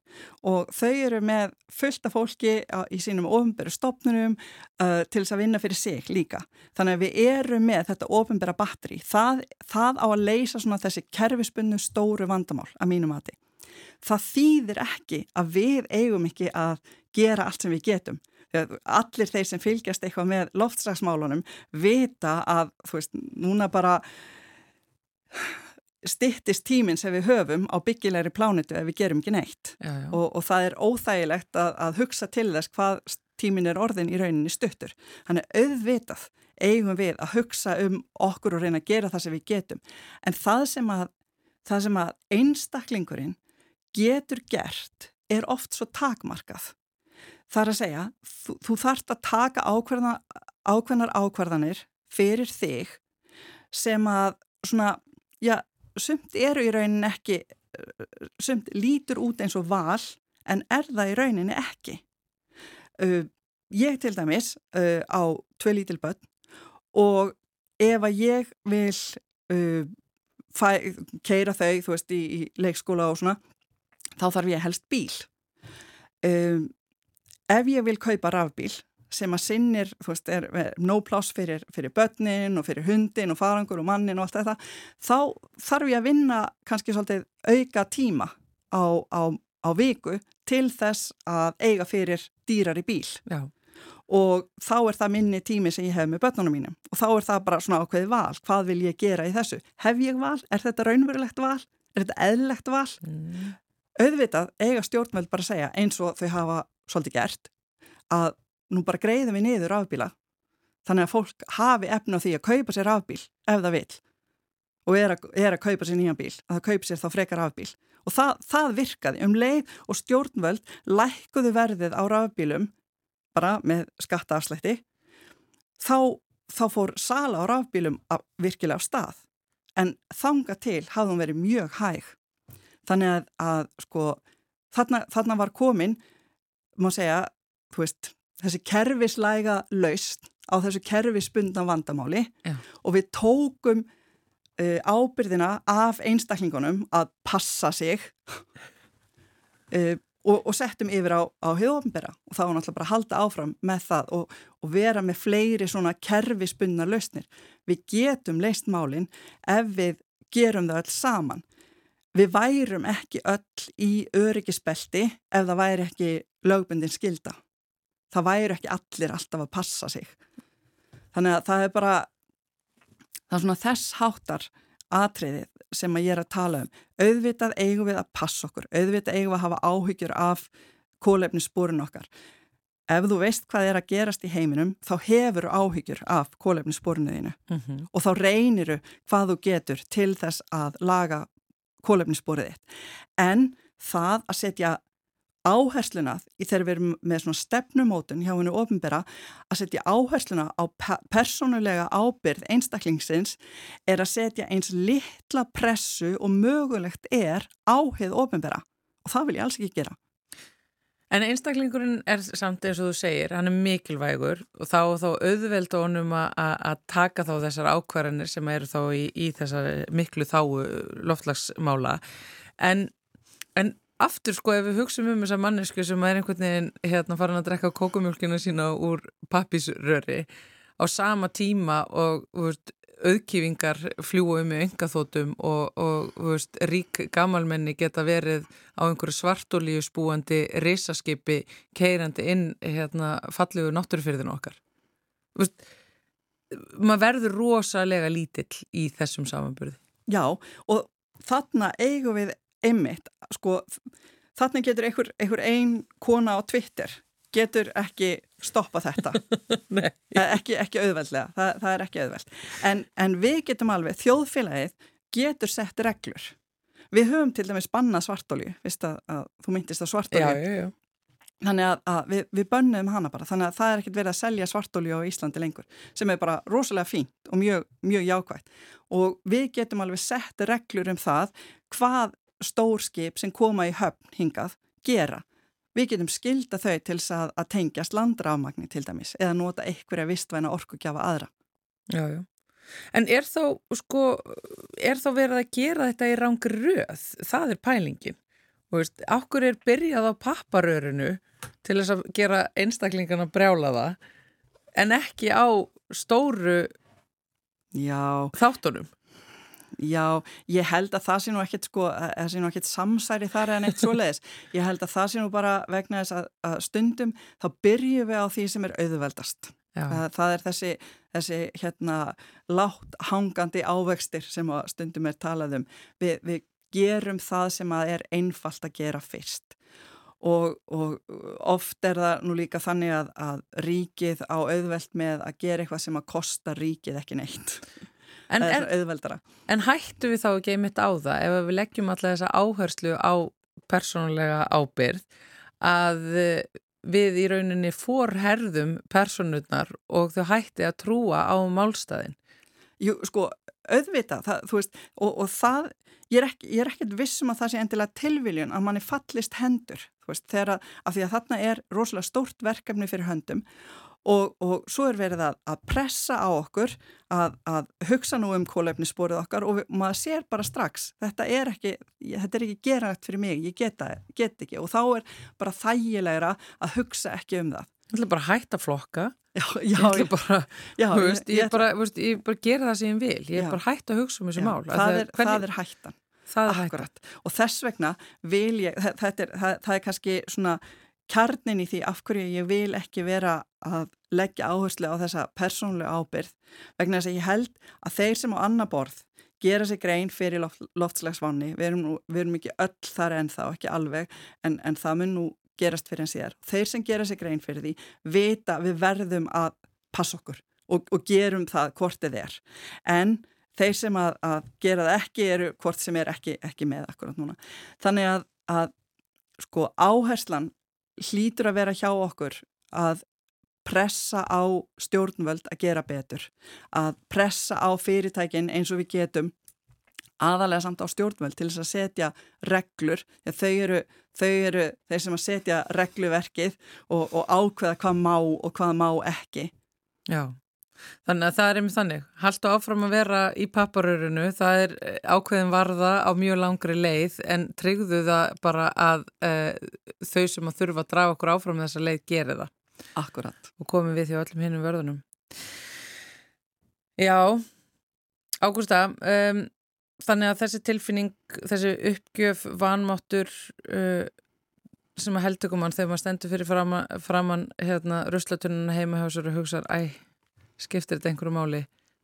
og þau eru með fullta fólki í sínum ofinberu stopnunum uh, til þess að vinna fyrir sig líka. Þannig að við erum með þetta ofinbera batteri. Það, það á að leysa svona þessi kerfispunnu stóru vandamál að mínum aði það þýðir ekki að við eigum ekki að gera allt sem við getum. Allir þeir sem fylgjast eitthvað með loftslagsmálunum vita að, þú veist, núna bara stittist tíminn sem við höfum á byggilegri plánitu ef við gerum ekki neitt. Já, já. Og, og það er óþægilegt að, að hugsa til þess hvað tíminn er orðin í rauninni stuttur. Hann er auðvitað eigum við að hugsa um okkur og reyna að gera það sem við getum. En það sem að, það sem að einstaklingurinn getur gert er oft svo takmarkað. Það er að segja, þú, þú þarfst að taka ákveðna, ákveðnar ákveðanir fyrir þig sem að svona, já, sumt eru í rauninni ekki, sumt lítur út eins og val en er það í rauninni ekki. Uh, ég til dæmis uh, á tvei lítil börn og ef að ég vil uh, keira þau, þú veist, í, í leikskóla og svona, þá þarf ég helst bíl. Um, ef ég vil kaupa rafbíl sem að sinnir, þú veist, er, no pláss fyrir, fyrir börnin og fyrir hundin og farangur og mannin og allt þetta, þá þarf ég að vinna kannski svolítið auka tíma á, á, á viku til þess að eiga fyrir dýrar í bíl. Já. Og þá er það minni tími sem ég hef með börnunum mínum og þá er það bara svona ákveði val, hvað vil ég gera í þessu? Hef ég val? Er þetta raunverulegt val? Er þetta eðlilegt val? Mm auðvitað eiga stjórnveld bara að segja eins og þau hafa svolítið gert að nú bara greiðum við niður rafbíla. Þannig að fólk hafi efna því að kaupa sér rafbíl ef það vil og er að, er að kaupa sér nýjan bíl að það kaupa sér þá frekar rafbíl. Og það, það virkaði. Um leið og stjórnveld lækkuðu verðið á rafbílum bara með skattaafslætti þá, þá fór sala á rafbílum virkilega á stað. En þanga til hafðum verið mjög hæg. Þannig að, að sko þarna, þarna var komin má segja, þú veist þessi kerfislæga laust á þessu kerfispundna vandamáli Já. og við tókum uh, ábyrðina af einstaklingunum að passa sig uh, og, og settum yfir á, á höfðofinbera og þá var náttúrulega bara að halda áfram með það og, og vera með fleiri svona kerfispundna lausnir. Við getum leist málinn ef við gerum það öll saman. Við værum ekki öll í öryggisbelti ef það væri ekki lögbundin skilda. Það væri ekki allir alltaf að passa sig. Þannig að það er bara, það er svona þess háttar atriðið sem að ég er að tala um. Auðvitað eigum við að passa okkur, auðvitað eigum við að hafa áhyggjur af kólefnissporin okkar. Ef þú veist hvað er að gerast í heiminum, þá hefur áhyggjur af kólefnissporinu Mhm. og þá reyniru hvað þú getur til þess að laga kólefnissporið þitt. En það að setja áhersluna í þegar við erum með svona stefnumótun hjá hennu ofinbera að setja áhersluna á pe persónulega ábyrð einstaklingsins er að setja eins litla pressu og mögulegt er á heið ofinbera og það vil ég alls ekki gera. En einstaklingurinn er samt eins og þú segir, hann er mikilvægur og þá, þá auðvelda honum að- taka þá þessar ákvarðanir sem eru þá í, í þessar miklu þáu loftlagsmála. En, en aftur sko ef við hugsaum um þessar mannesku sem er einhvern veginn hérna farin að drekka kókumjölkina sína úr pappisröri á sama tíma og veist, auðkýfingar fljúa um í engaþótum og, og veist, rík gamalmenni geta verið á einhverju svartolíu spúandi risaskipi keirandi inn hérna fallegu náttúrufyrðinu okkar. Veist, maður verður rosalega lítill í þessum samanburði. Já og þarna eigum við einmitt, sko þarna getur einhver, einhver ein kona á Twitter getur ekki stoppa þetta. Ekki, ekki auðveldlega, það, það er ekki auðveld. En, en við getum alveg, þjóðfélagið getur sett reglur. Við höfum til dæmis banna svartolju að, að þú myndist á svartolju Já, já, já. þannig að, að við, við bönnum hana bara. Þannig að það er ekkert verið að selja svartolju á Íslandi lengur sem er bara rosalega fínt og mjög, mjög jákvægt og við getum alveg sett reglur um það hvað stórskip sem koma í höfn hingað gera við getum skilda þau til að, að tengjast landrafmagni til dæmis eða nota einhverja vistvæna orkugjafa aðra Já, já. En er þá, sko, er þá verið að gera þetta í rangri röð? Það er pælingin. Og veist, okkur er byrjað á papparörinu til þess að gera einstaklingana brjála það, en ekki á stóru Já, þáttunum. Já, ég held að það sé nú ekkert sko, það sé nú ekkert samsæri þar en eitt svoleiðis. Ég held að það sé nú bara vegna þess að, að stundum þá byrjum við á því sem er auðveldast. Það, það er þessi, þessi hérna látt hangandi ávextir sem stundum er talað um. Vi, við gerum það sem að er einfalt að gera fyrst. Og, og oft er það nú líka þannig að, að ríkið á auðveld með að gera eitthvað sem að kosta ríkið ekki neitt. En, en, auðveldara. en hættu við þá ekki einmitt á það ef við leggjum alltaf þessa áherslu á persónulega ábyrð að eh, við í rauninni forherðum personurnar og þau hætti að trúa á málstæðin. Jú, sko, auðvita, það, þú veist, og, og það, ég er, ekki, ég er ekkert vissum að það sé endilega tilviljun að manni fallist hendur, þú veist, þegar að, að því að þarna er rosalega stórt verkefni fyrir höndum og, og svo er verið að, að pressa á okkur að, að hugsa nú um kólefnissporið okkar og við, maður sér bara strax, þetta er ekki, ég, þetta er ekki gerægt fyrir mig, ég geta, get ekki og þá er bara þægilegra að hugsa ekki um það. Ég ætla bara að hætta flokka, Já, ég já, ætla bara, já, veist, ég, ætla- bara, veist, ég bara gera það sem ég vil, ég er bara hætt að hugsa um þessu mál. Það, er, hvernig- það er hættan. það er hætta. Akkurat. Og þess vegna vil ég, það, þetta er, það, það er kannski svona kjarnin í því af hverju ég vil ekki vera að leggja áherslu á þessa persónlega ábyrð vegna þess að ég held að þeir sem á annar borð gera sig grein fyrir loft, loftslagsvanni, við erum, við erum ekki öll þar en þá, ekki alveg, en, en það mun nú gerast fyrir en síðar. Þeir sem gera sig grein fyrir því vita við verðum að passa okkur og, og gerum það hvort þið er. En þeir sem að, að gera það ekki eru hvort sem er ekki, ekki með akkurat núna. Þannig að, að sko áherslan hlýtur að vera hjá okkur að pressa á stjórnvöld að gera betur, að pressa á fyrirtækin eins og við getum aðalega samt á stjórnvöld til þess að setja reglur, þau eru, þau eru þeir sem að setja regluverkið og, og ákveða hvað má og hvað má ekki. Já, þannig að það er einmitt þannig. Haltu áfram að vera í papparörunu, það er eh, ákveðin varða á mjög langri leið en tryggðu það bara að uh, þau sem að þurfa að draga okkur áfram þessa leið geri það. Akkurat. Og komum við því öllum hinnum vörðunum. Já, Ágústa, um, þannig að þessi tilfinning, þessi uppgjöf, vanmáttur uh, sem að heldur koman þegar maður stendur fyrir framann, framann hérna, ruslatununa heima hjá sér og hugsaður, æ, skiptir þetta einhverju máli?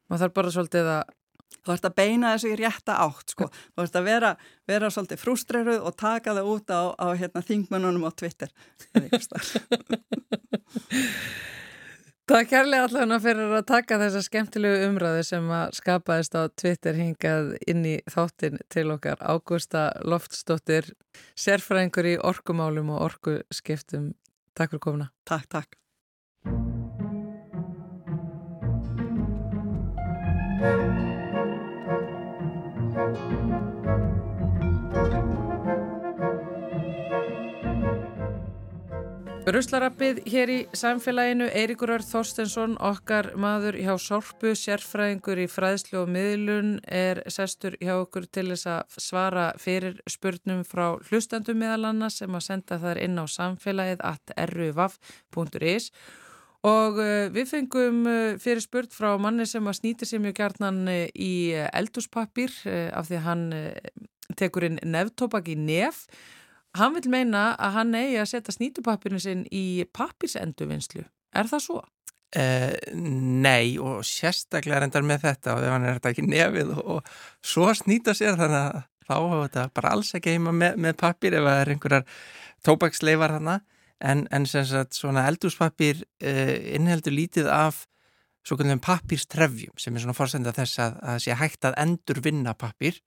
Maður þarf bara svolítið að Þú ert að beina þessu í rétta átt sko. Þú ert að vera, vera svolítið frústreruð og taka það út á, á hérna, þingmönunum á Twitter. Takk kærlega allavega fyrir að taka þessa skemmtilegu umræðu sem að skapaðist á Twitter hingað inn í þáttin til okkar Ágústa Loftsdóttir, sérfræðingur í orkumálum og orkuskiptum. Takk fyrir komuna. Takk, takk. Ruslarappið hér í samfélaginu, Eiríkur Örð Þorstensson, okkar maður hjá Sorpu, sérfræðingur í fræðslu og miðlun, er sestur hjá okkur til þess að svara fyrir spurnum frá hlustandum meðal annars sem að senda þar inn á samfélagið at ruvaf.is og uh, við fengum uh, fyrir spurt frá manni sem að snýti sér mjög gærnan uh, í eldúspappir af því að hann tekur inn nefntobak í nef Hann vil meina að hann eigi að setja snýtupappinu sinn í pappisenduvinnslu. Er það svo? Uh, nei og sérstaklega reyndar með þetta og ef hann er þetta ekki nefið og, og svo snýta sér þannig að þá hafa þetta bara alls ekki heima með, með pappir ef það er einhverjar tóbaksleifar hana en, en sem sagt svona eldúspappir uh, innheldur lítið af svo kallum pappirstrefjum sem er svona fórsenda þess að það sé hægt að endur vinna pappir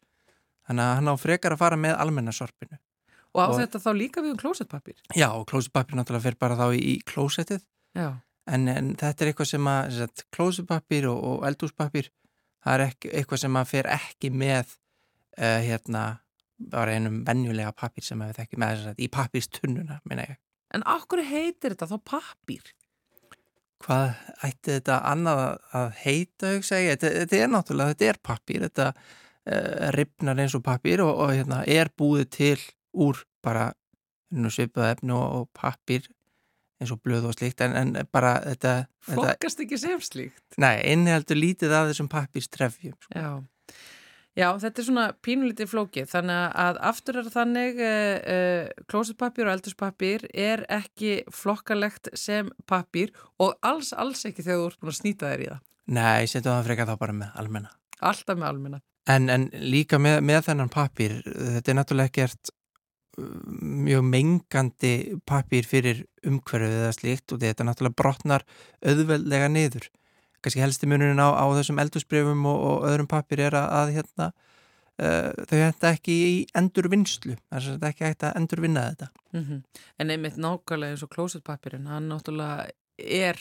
þannig að hann á frekar að fara með almennasorpinu Og á og, þetta þá líka við um klósettpapir? Já, og klósettpapir náttúrulega fyrir bara þá í, klósettið. En, en þetta er eitthvað sem að, klósettpapir og, og eldúspapir, það er ekki, eitthvað sem að fyrir ekki með, uh, hérna, bara einum vennjulega papir sem að við þess að í papirstunnuna, minna ég. En okkur heitir þetta þá papir? Hvað ætti þetta annað að heita? Þetta, þetta er náttúrulega, þetta er papir, þetta uh, ripnar eins og papir og, og hérna, er búið til úr bara svipað efni og, og pappir eins og blöð og slíkt en, en bara þetta Flokkast ekki sem slíkt? Nei, innihaldur lítið af þessum pappirstrefjum sko. Já. Já, þetta er svona pínulítið flókið þannig að aftur er þannig uh, uh, klósetpappir og eldurspapir er ekki flokkalegt sem pappir og alls, alls ekki þegar þú ert búin að snýta þér í það. Nei, setjum það frekar þá bara með almenna. Alltaf með almenna. En, en líka með, með þennan pappir, þetta er náttúrulega gert mjög mengandi papír fyrir umhverfið eða slíkt og þetta náttúrulega brotnar auðveldlega niður. Kanski helsti munurinn á, á þessum eldusbreyfum og, og öðrum papír er að, að hérna, uh, þau hætta ekki í endurvinnslu, þess að þetta ekki hætta að endurvinna þetta. Mm -hmm. En einmitt nákvæmlega eins og klósetpapirinn, hann náttúrulega er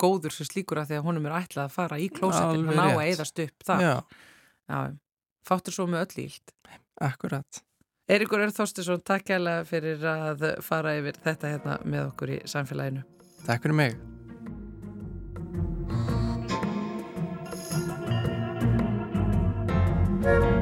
góður sem slíkur að því að honum er ætlað að fara í klósetin, hann á að eðast upp það. Já. Já, fáttur svo með öll ílt. Akkurat. Eirikur Örþórstisson, takk kærlega fyrir að fara yfir þetta hérna með okkur í samfélaginu. Takk fyrir mig. Ég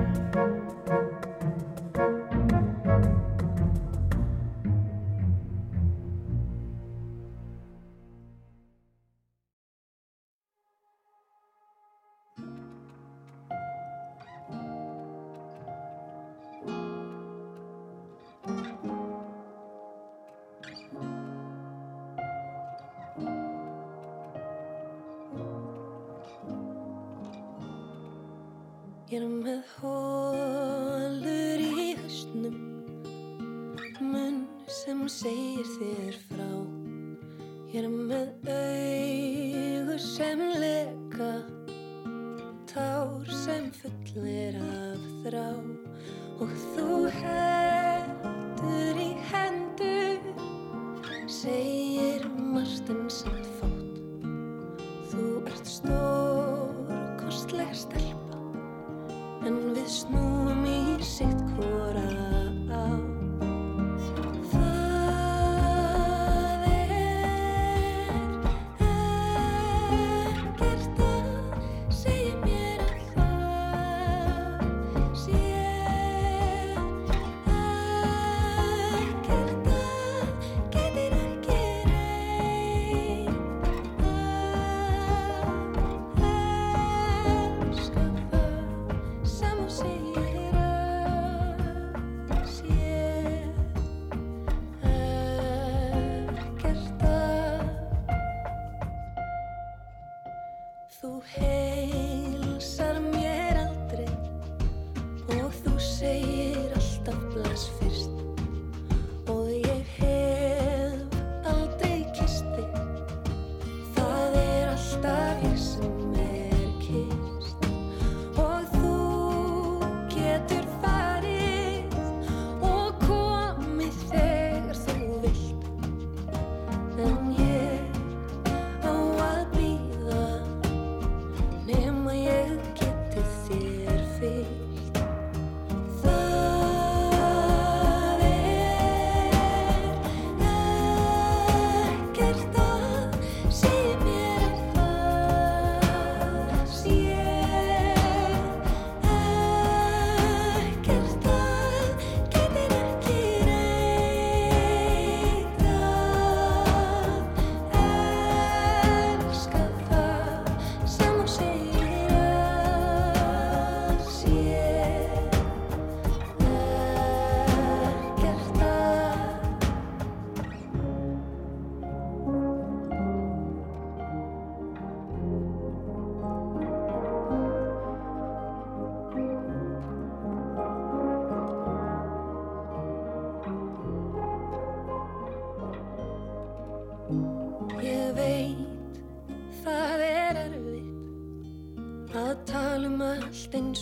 er með hólur í höstnum Munn sem segir þér frá. Ég er með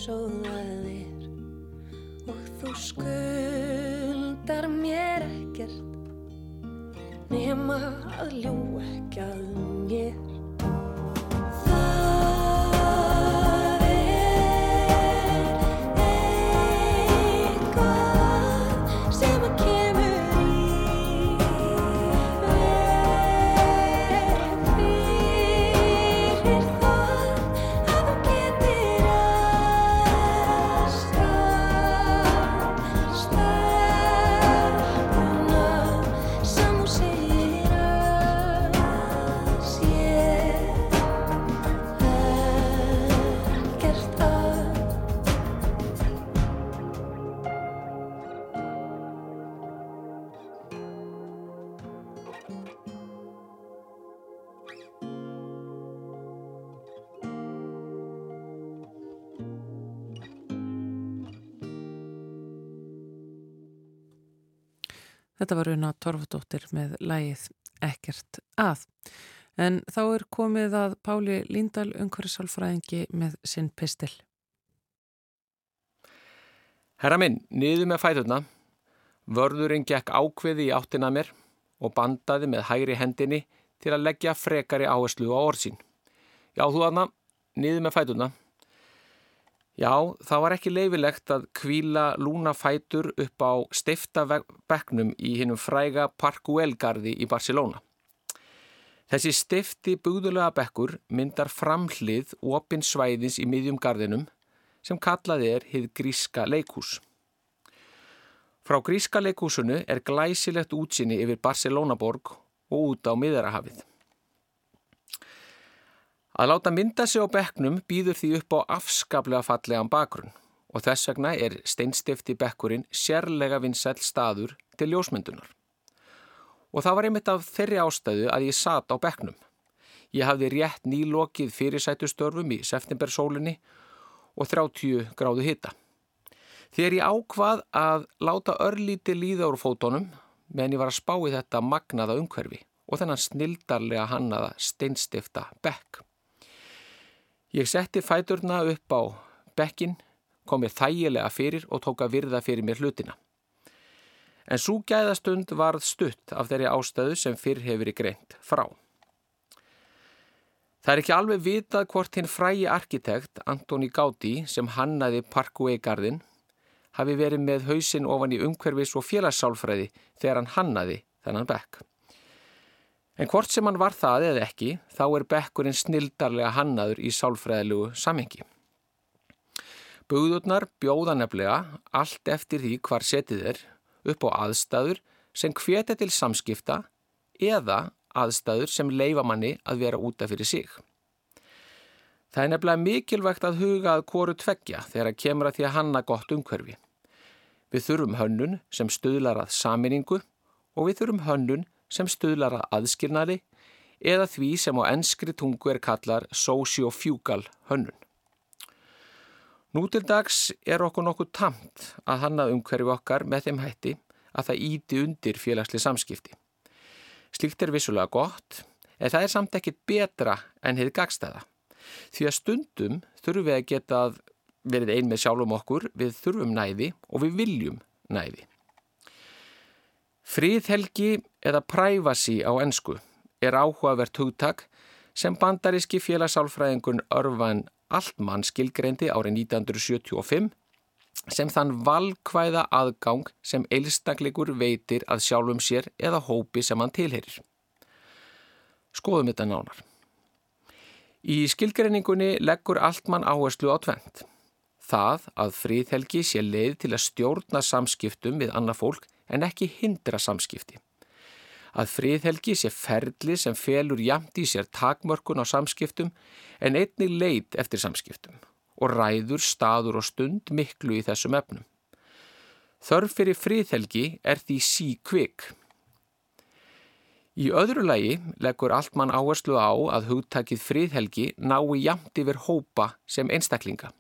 allt Þetta var Una Torfadóttir með lægið Ekkert að. En þá er komið að Páli Líndal, umhverfisálfræðingi með sinn pistil. Herra minn, niður með fæturna. Vörðurinn gekk ákveði í áttina mér og bandaði með hægri hendinni til að leggja frekari áherslu á orðsín. Já, þú aðna, niður með fæturna. Já, það var ekki leifilegt að kvíla lúna fætur upp á stifta bekknum í hinnum fræga Parkuelgarði í Barcelona. Þessi stifti bugðulega bekkur myndar framhlið opin svæðins í miðjum gardinum sem kallaði er hið gríska leikús. Frá gríska leikúsunu er glæsilegt útsinni yfir Barcelonaborg og út á miðarahafið. Að láta mynda sig á bekknum býður því upp á afskaplega fallegan bakgrunn og þess vegna er steinstifti bekkurinn sérlega vinsæl staður til ljósmyndunar. Og það var einmitt af þeirri ástæðu að ég sat á bekknum. Ég hafði rétt nýlokið fyrirsætustörfum í septembersólinni og 30 gráðu hitta. Þegar ég ákvað að láta örlíti líða úr fótonum meðan ég var að spá í þetta magnaða umhverfi og þennan snildarlega hannaða steinstifta bekk. Ég setti fæturna upp á bekkin, kom mér þægilega fyrir og tók að virða fyrir mér hlutina. En svo gæðastund varð stutt af þeirri ástöðu sem fyrr hefur í greint frá. Það er ekki alveg vitað hvort hinn frægi arkitekt Antoni Gaudi sem hannaði Parkway-garðin hafi verið með hausinn ofan í umhverfis og félagssálfræði þegar hann hannaði þennan bekk. En hvort sem hann var það eða ekki, þá er bekkurinn snildarlega hannaður í sálfræðilegu samhengi. Bugðurnar bjóða nefnilega allt eftir því hvar setið er upp á aðstæður sem hvetja til samskipta eða aðstæður sem leifa manni að vera útaf fyrir sig. Það er nefnilega mikilvægt að huga að hvoru tveggja þegar að kemur að því að hanna gott umhverfi. Við þurfum hönnun sem stuðlar að saminningu og við þurfum hönnun sem stuðlar að aðskilnaði eða því sem á enskri tungu er kallar sociofugal hönnun. Nú til dags er okkur nokkuð tamt að hanna umhverfi okkar með þeim hætti að það íti undir félagsli samskipti. Slíkt er vissulega gott, en það er samt ekkit betra en hefði gagstæða. Því að stundum þurfum við að geta verið ein með sjálfum okkur, við þurfum næði og við viljum næði. Fríðhelgi eða privacy á ensku er áhugavert hugtak sem bandaríski félagsálfræðingun Örvan Altmann skilgreindi árið 1975 sem þann valkvæða aðgang sem einstakleikur veitir að sjálfum sér eða hópi sem hann tilherir. Skoðum þetta nánar. Í skilgreiningunni leggur Altmann áherslu á tvent. Það að fríðhelgi sé leið til að stjórna samskiptum við annað fólk en ekki hindra samskipti. Að fríðhelgi sé ferli sem felur jamt í sér takmörkun á samskiptum en einnig leit eftir samskiptum og ræður staður og stund miklu í þessum efnum. Þörf fyrir fríðhelgi er því síkvik. Í öðru lagi leggur Altmann áherslu á að hugtakið fríðhelgi nái jamt yfir hópa sem einstaklinga.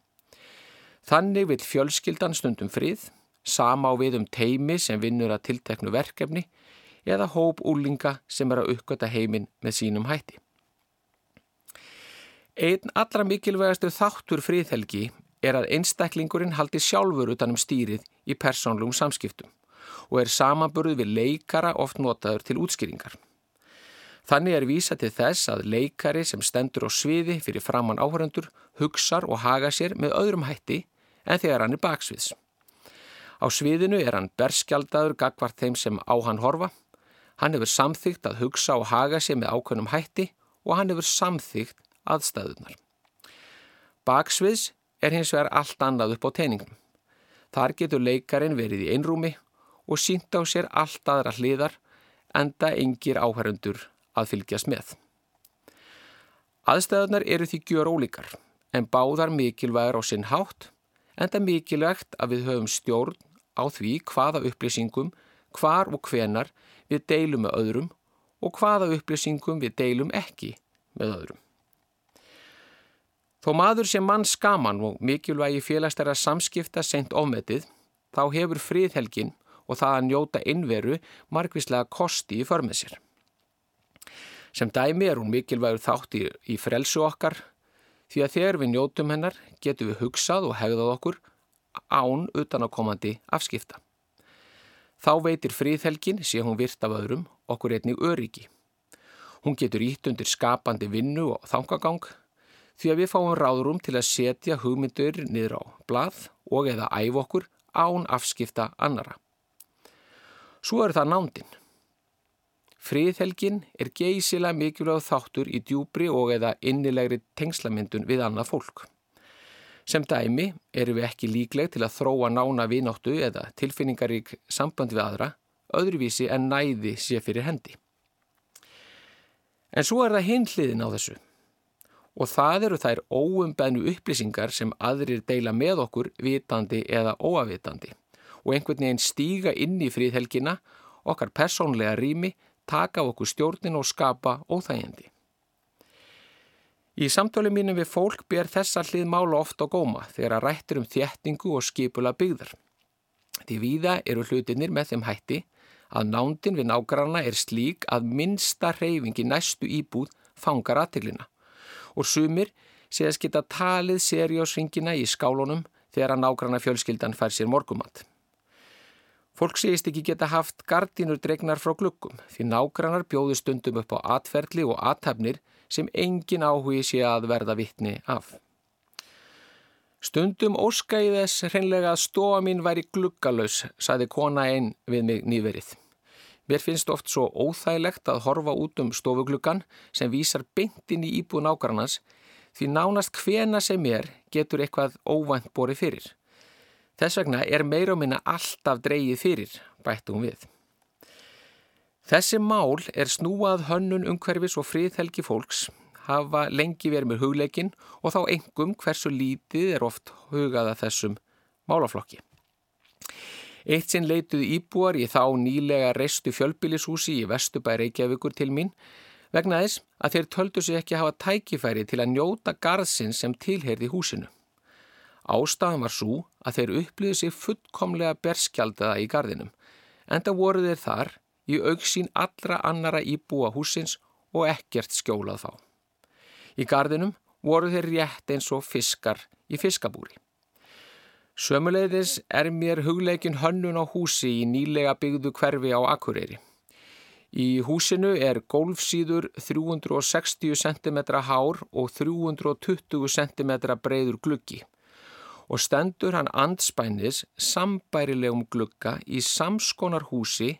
Þannig vil fjölskyldan stundum frið, sama á við um teimi sem vinnur að tilteknu verkefni eða hóp úlinga sem er að uppgöta heiminn með sínum hætti. Einn allra mikilvægastu þáttur fríðhelgi er að einstaklingurinn haldi sjálfur utanum stýrið í persónlum samskiptum og er samanburð við leikara oft notaður til útskýringar. Þannig er vísa til þess að leikari sem stendur á sviði fyrir framann áhörendur hugsar og haga sér með öðrum hætti en þegar hann er baksviðs. Á sviðinu er hann berskjaldadur gagvart þeim sem á hann horfa. Hann hefur samþygt að hugsa og haga sér með ákveðnum hætti og hann hefur samþygt aðstæðunar. Baksviðs er hins vegar allt annað upp á teiningum. Þar getur leikarin verið í einrúmi og sínt á sér allt aðra hliðar enda engir áhærundur að fylgjast með. Aðstæðunar eru því gjör ólíkar en báðar mikilvægur á sinn hátt enda mikilvægt að við höfum stjórn á því hvaða upplýsingum, hvar og hvenar við deilum með öðrum og hvaða upplýsingum við deilum ekki með öðrum. Þó maður sem mann skaman og mikilvægi félagstæra samskipta sent ofmetið, þá hefur fríðhelgin og það að njóta innveru margvíslega kosti í förmið sér. Sem dæmi er hún mikilvægur þátt í, í frelsu okkar því að þegar við njótum hennar getum við hugsað og hegðað okkur án utanakomandi afskipta. Þá veitir fríðhelgin, sé hún virt af öðrum, okkur einnig öryggi. Hún getur ítt undir skapandi vinnu og þangagang því að við fáum ráðrum til að setja hugmyndur niður á blað og eða æf okkur án afskipta annara. Svo er það nándin. Fríðhelgin er geysilega mikilvæg þáttur í djúbri og eða innilegri tengslamyndun við annað fólk. Sem dæmi eru við ekki líkleg til að þróa nána vináttu eða tilfinningarík samband við aðra, öðruvísi en næði sé fyrir hendi. En svo er það hinn hliðin á þessu. Og það eru þær óumbennu upplýsingar sem aðrir deila með okkur vitandi eða óavitandi og einhvern veginn stíga inn í fríðhelgina, okkar persónlega rými, taka á okkur stjórnin og skapa óþægindi. Í samtölu mínum við fólk ber þessa hlið mála oft á góma þegar að rættir um þéttingu og skipula byggðar. Því víða eru hlutinir með þeim hætti að nándin við nágranna er slík að minnsta reyfingi næstu íbúð fangar aðtiklina og sumir sé að geta talið seriósringina í skálunum þegar að nágranna fjölskyldan fær sér morgumat. Fólk segist ekki geta haft gardínur dregnar frá glukkum því nágrannar bjóðu stundum upp á atferðli og athafnir sem engin áhugi sé að verða vittni af. Stundum óska ég þess hreinlega að stofa mín væri gluggalös, saði kona einn við mig nýverið. Mér finnst oft svo óþægilegt að horfa út um stofugluggan sem vísar beintin í íbúð nákvæmans því nánast hvena sem er getur eitthvað óvænt borið fyrir. Þess vegna er meira og minna alltaf dreyið fyrir, bætti hún við. Þessi mál er snúað hönnun umhverfis og friðhelgi fólks, hafa lengi verið með hugleikin og þá engum hversu lítið er oft hugaða þessum málaflokki. Eitt sinn leituð íbúar í þá nýlega reistu fjölbílishúsi í Vestubæ Reykjavíkur til mín vegna þess að þeir töldu sig ekki hafa tækifæri til að njóta garðsins sem tilheyrði húsinu. Ástafan var svo að þeir upplýðu sig fullkomlega berskjaldaða í garðinum, en það voru þeir þar í auksín allra annara íbúa húsins og ekkert skjólað þá. Í garðinum voru þeir rétt eins og fiskar í fiskabúri. Sömuleiðis er mér hugleikin hönnun á húsi í nýlega byggðu hverfi á Akureyri. Í húsinu er gólfsýður 360 cm hár og 320 cm breyður gluggi og stendur hann andspænis sambærilegum glugga í samskonar húsi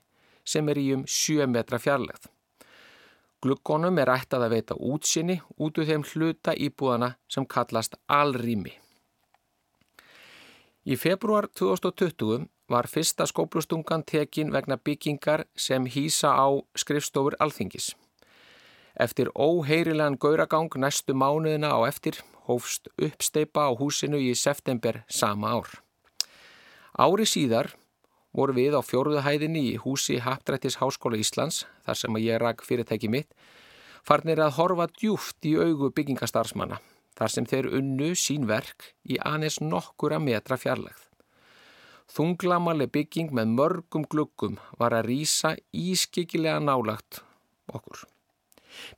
sem er í um 7 metra fjarlægð. Gluggonum er ættað að veita útsinni út úr þeim hluta íbúðana sem kallast alrými. Í februar 2020 var fyrsta skóplustungan tekin vegna byggingar sem hýsa á skrifstofur alþingis. Eftir óheirilegan gauragang næstu mánuðina á eftir hófst uppsteipa á húsinu í september sama ár. Ári síðar voru við á fjóruðahæðinni í húsi Haptrættis Háskóla Íslands, þar sem ég rak fyrirtæki mitt, farnir að horfa djúft í augu byggingastarfsmanna, þar sem þeir unnu sín verk í aðeins nokkura metra fjarlægð. Þunglamaleg bygging með mörgum gluggum var að rýsa ískikilega nálagt okkur.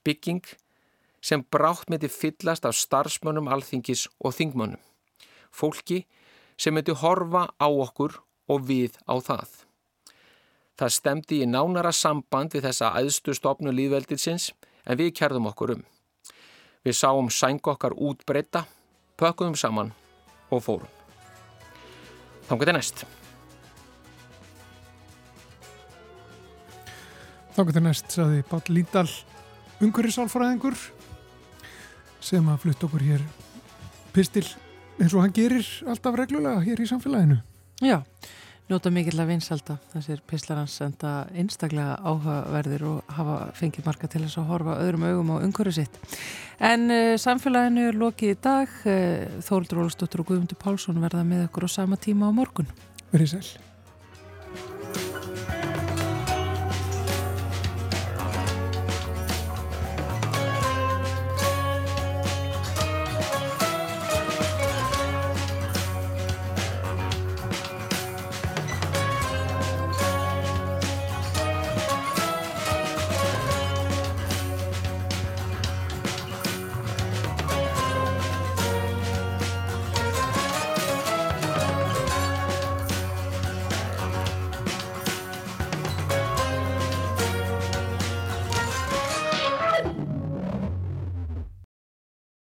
Bygging sem brátt myndi fyllast af starfsmönnum alþingis og þingmönnum. Fólki sem myndi horfa á okkur og við á það. Það stemdi í nánara samband við þessa aðstu stopnu líðveldilsins en við kærðum okkur um. Við sáum sæng okkar útbreyta, pökkuðum saman og fórum. Þannig til næst. Þannig til næst saði Bál Líndal umhverjusálfræðingur sem að flutt okkur hér pistil eins og hann gerir alltaf reglulega hér í samfélaginu. Já, njóta mikill að vinsalda þessir pislarans enda einstaklega áhugaverðir og hafa fengið marga til þess að horfa öðrum augum á umhverju sitt. En uh, samfélaginu er lokið í dag. Uh, Þóruldur Ólastóttur og Guðmundur Pálsson verða með okkur á sama tíma á morgun. Verið sæl.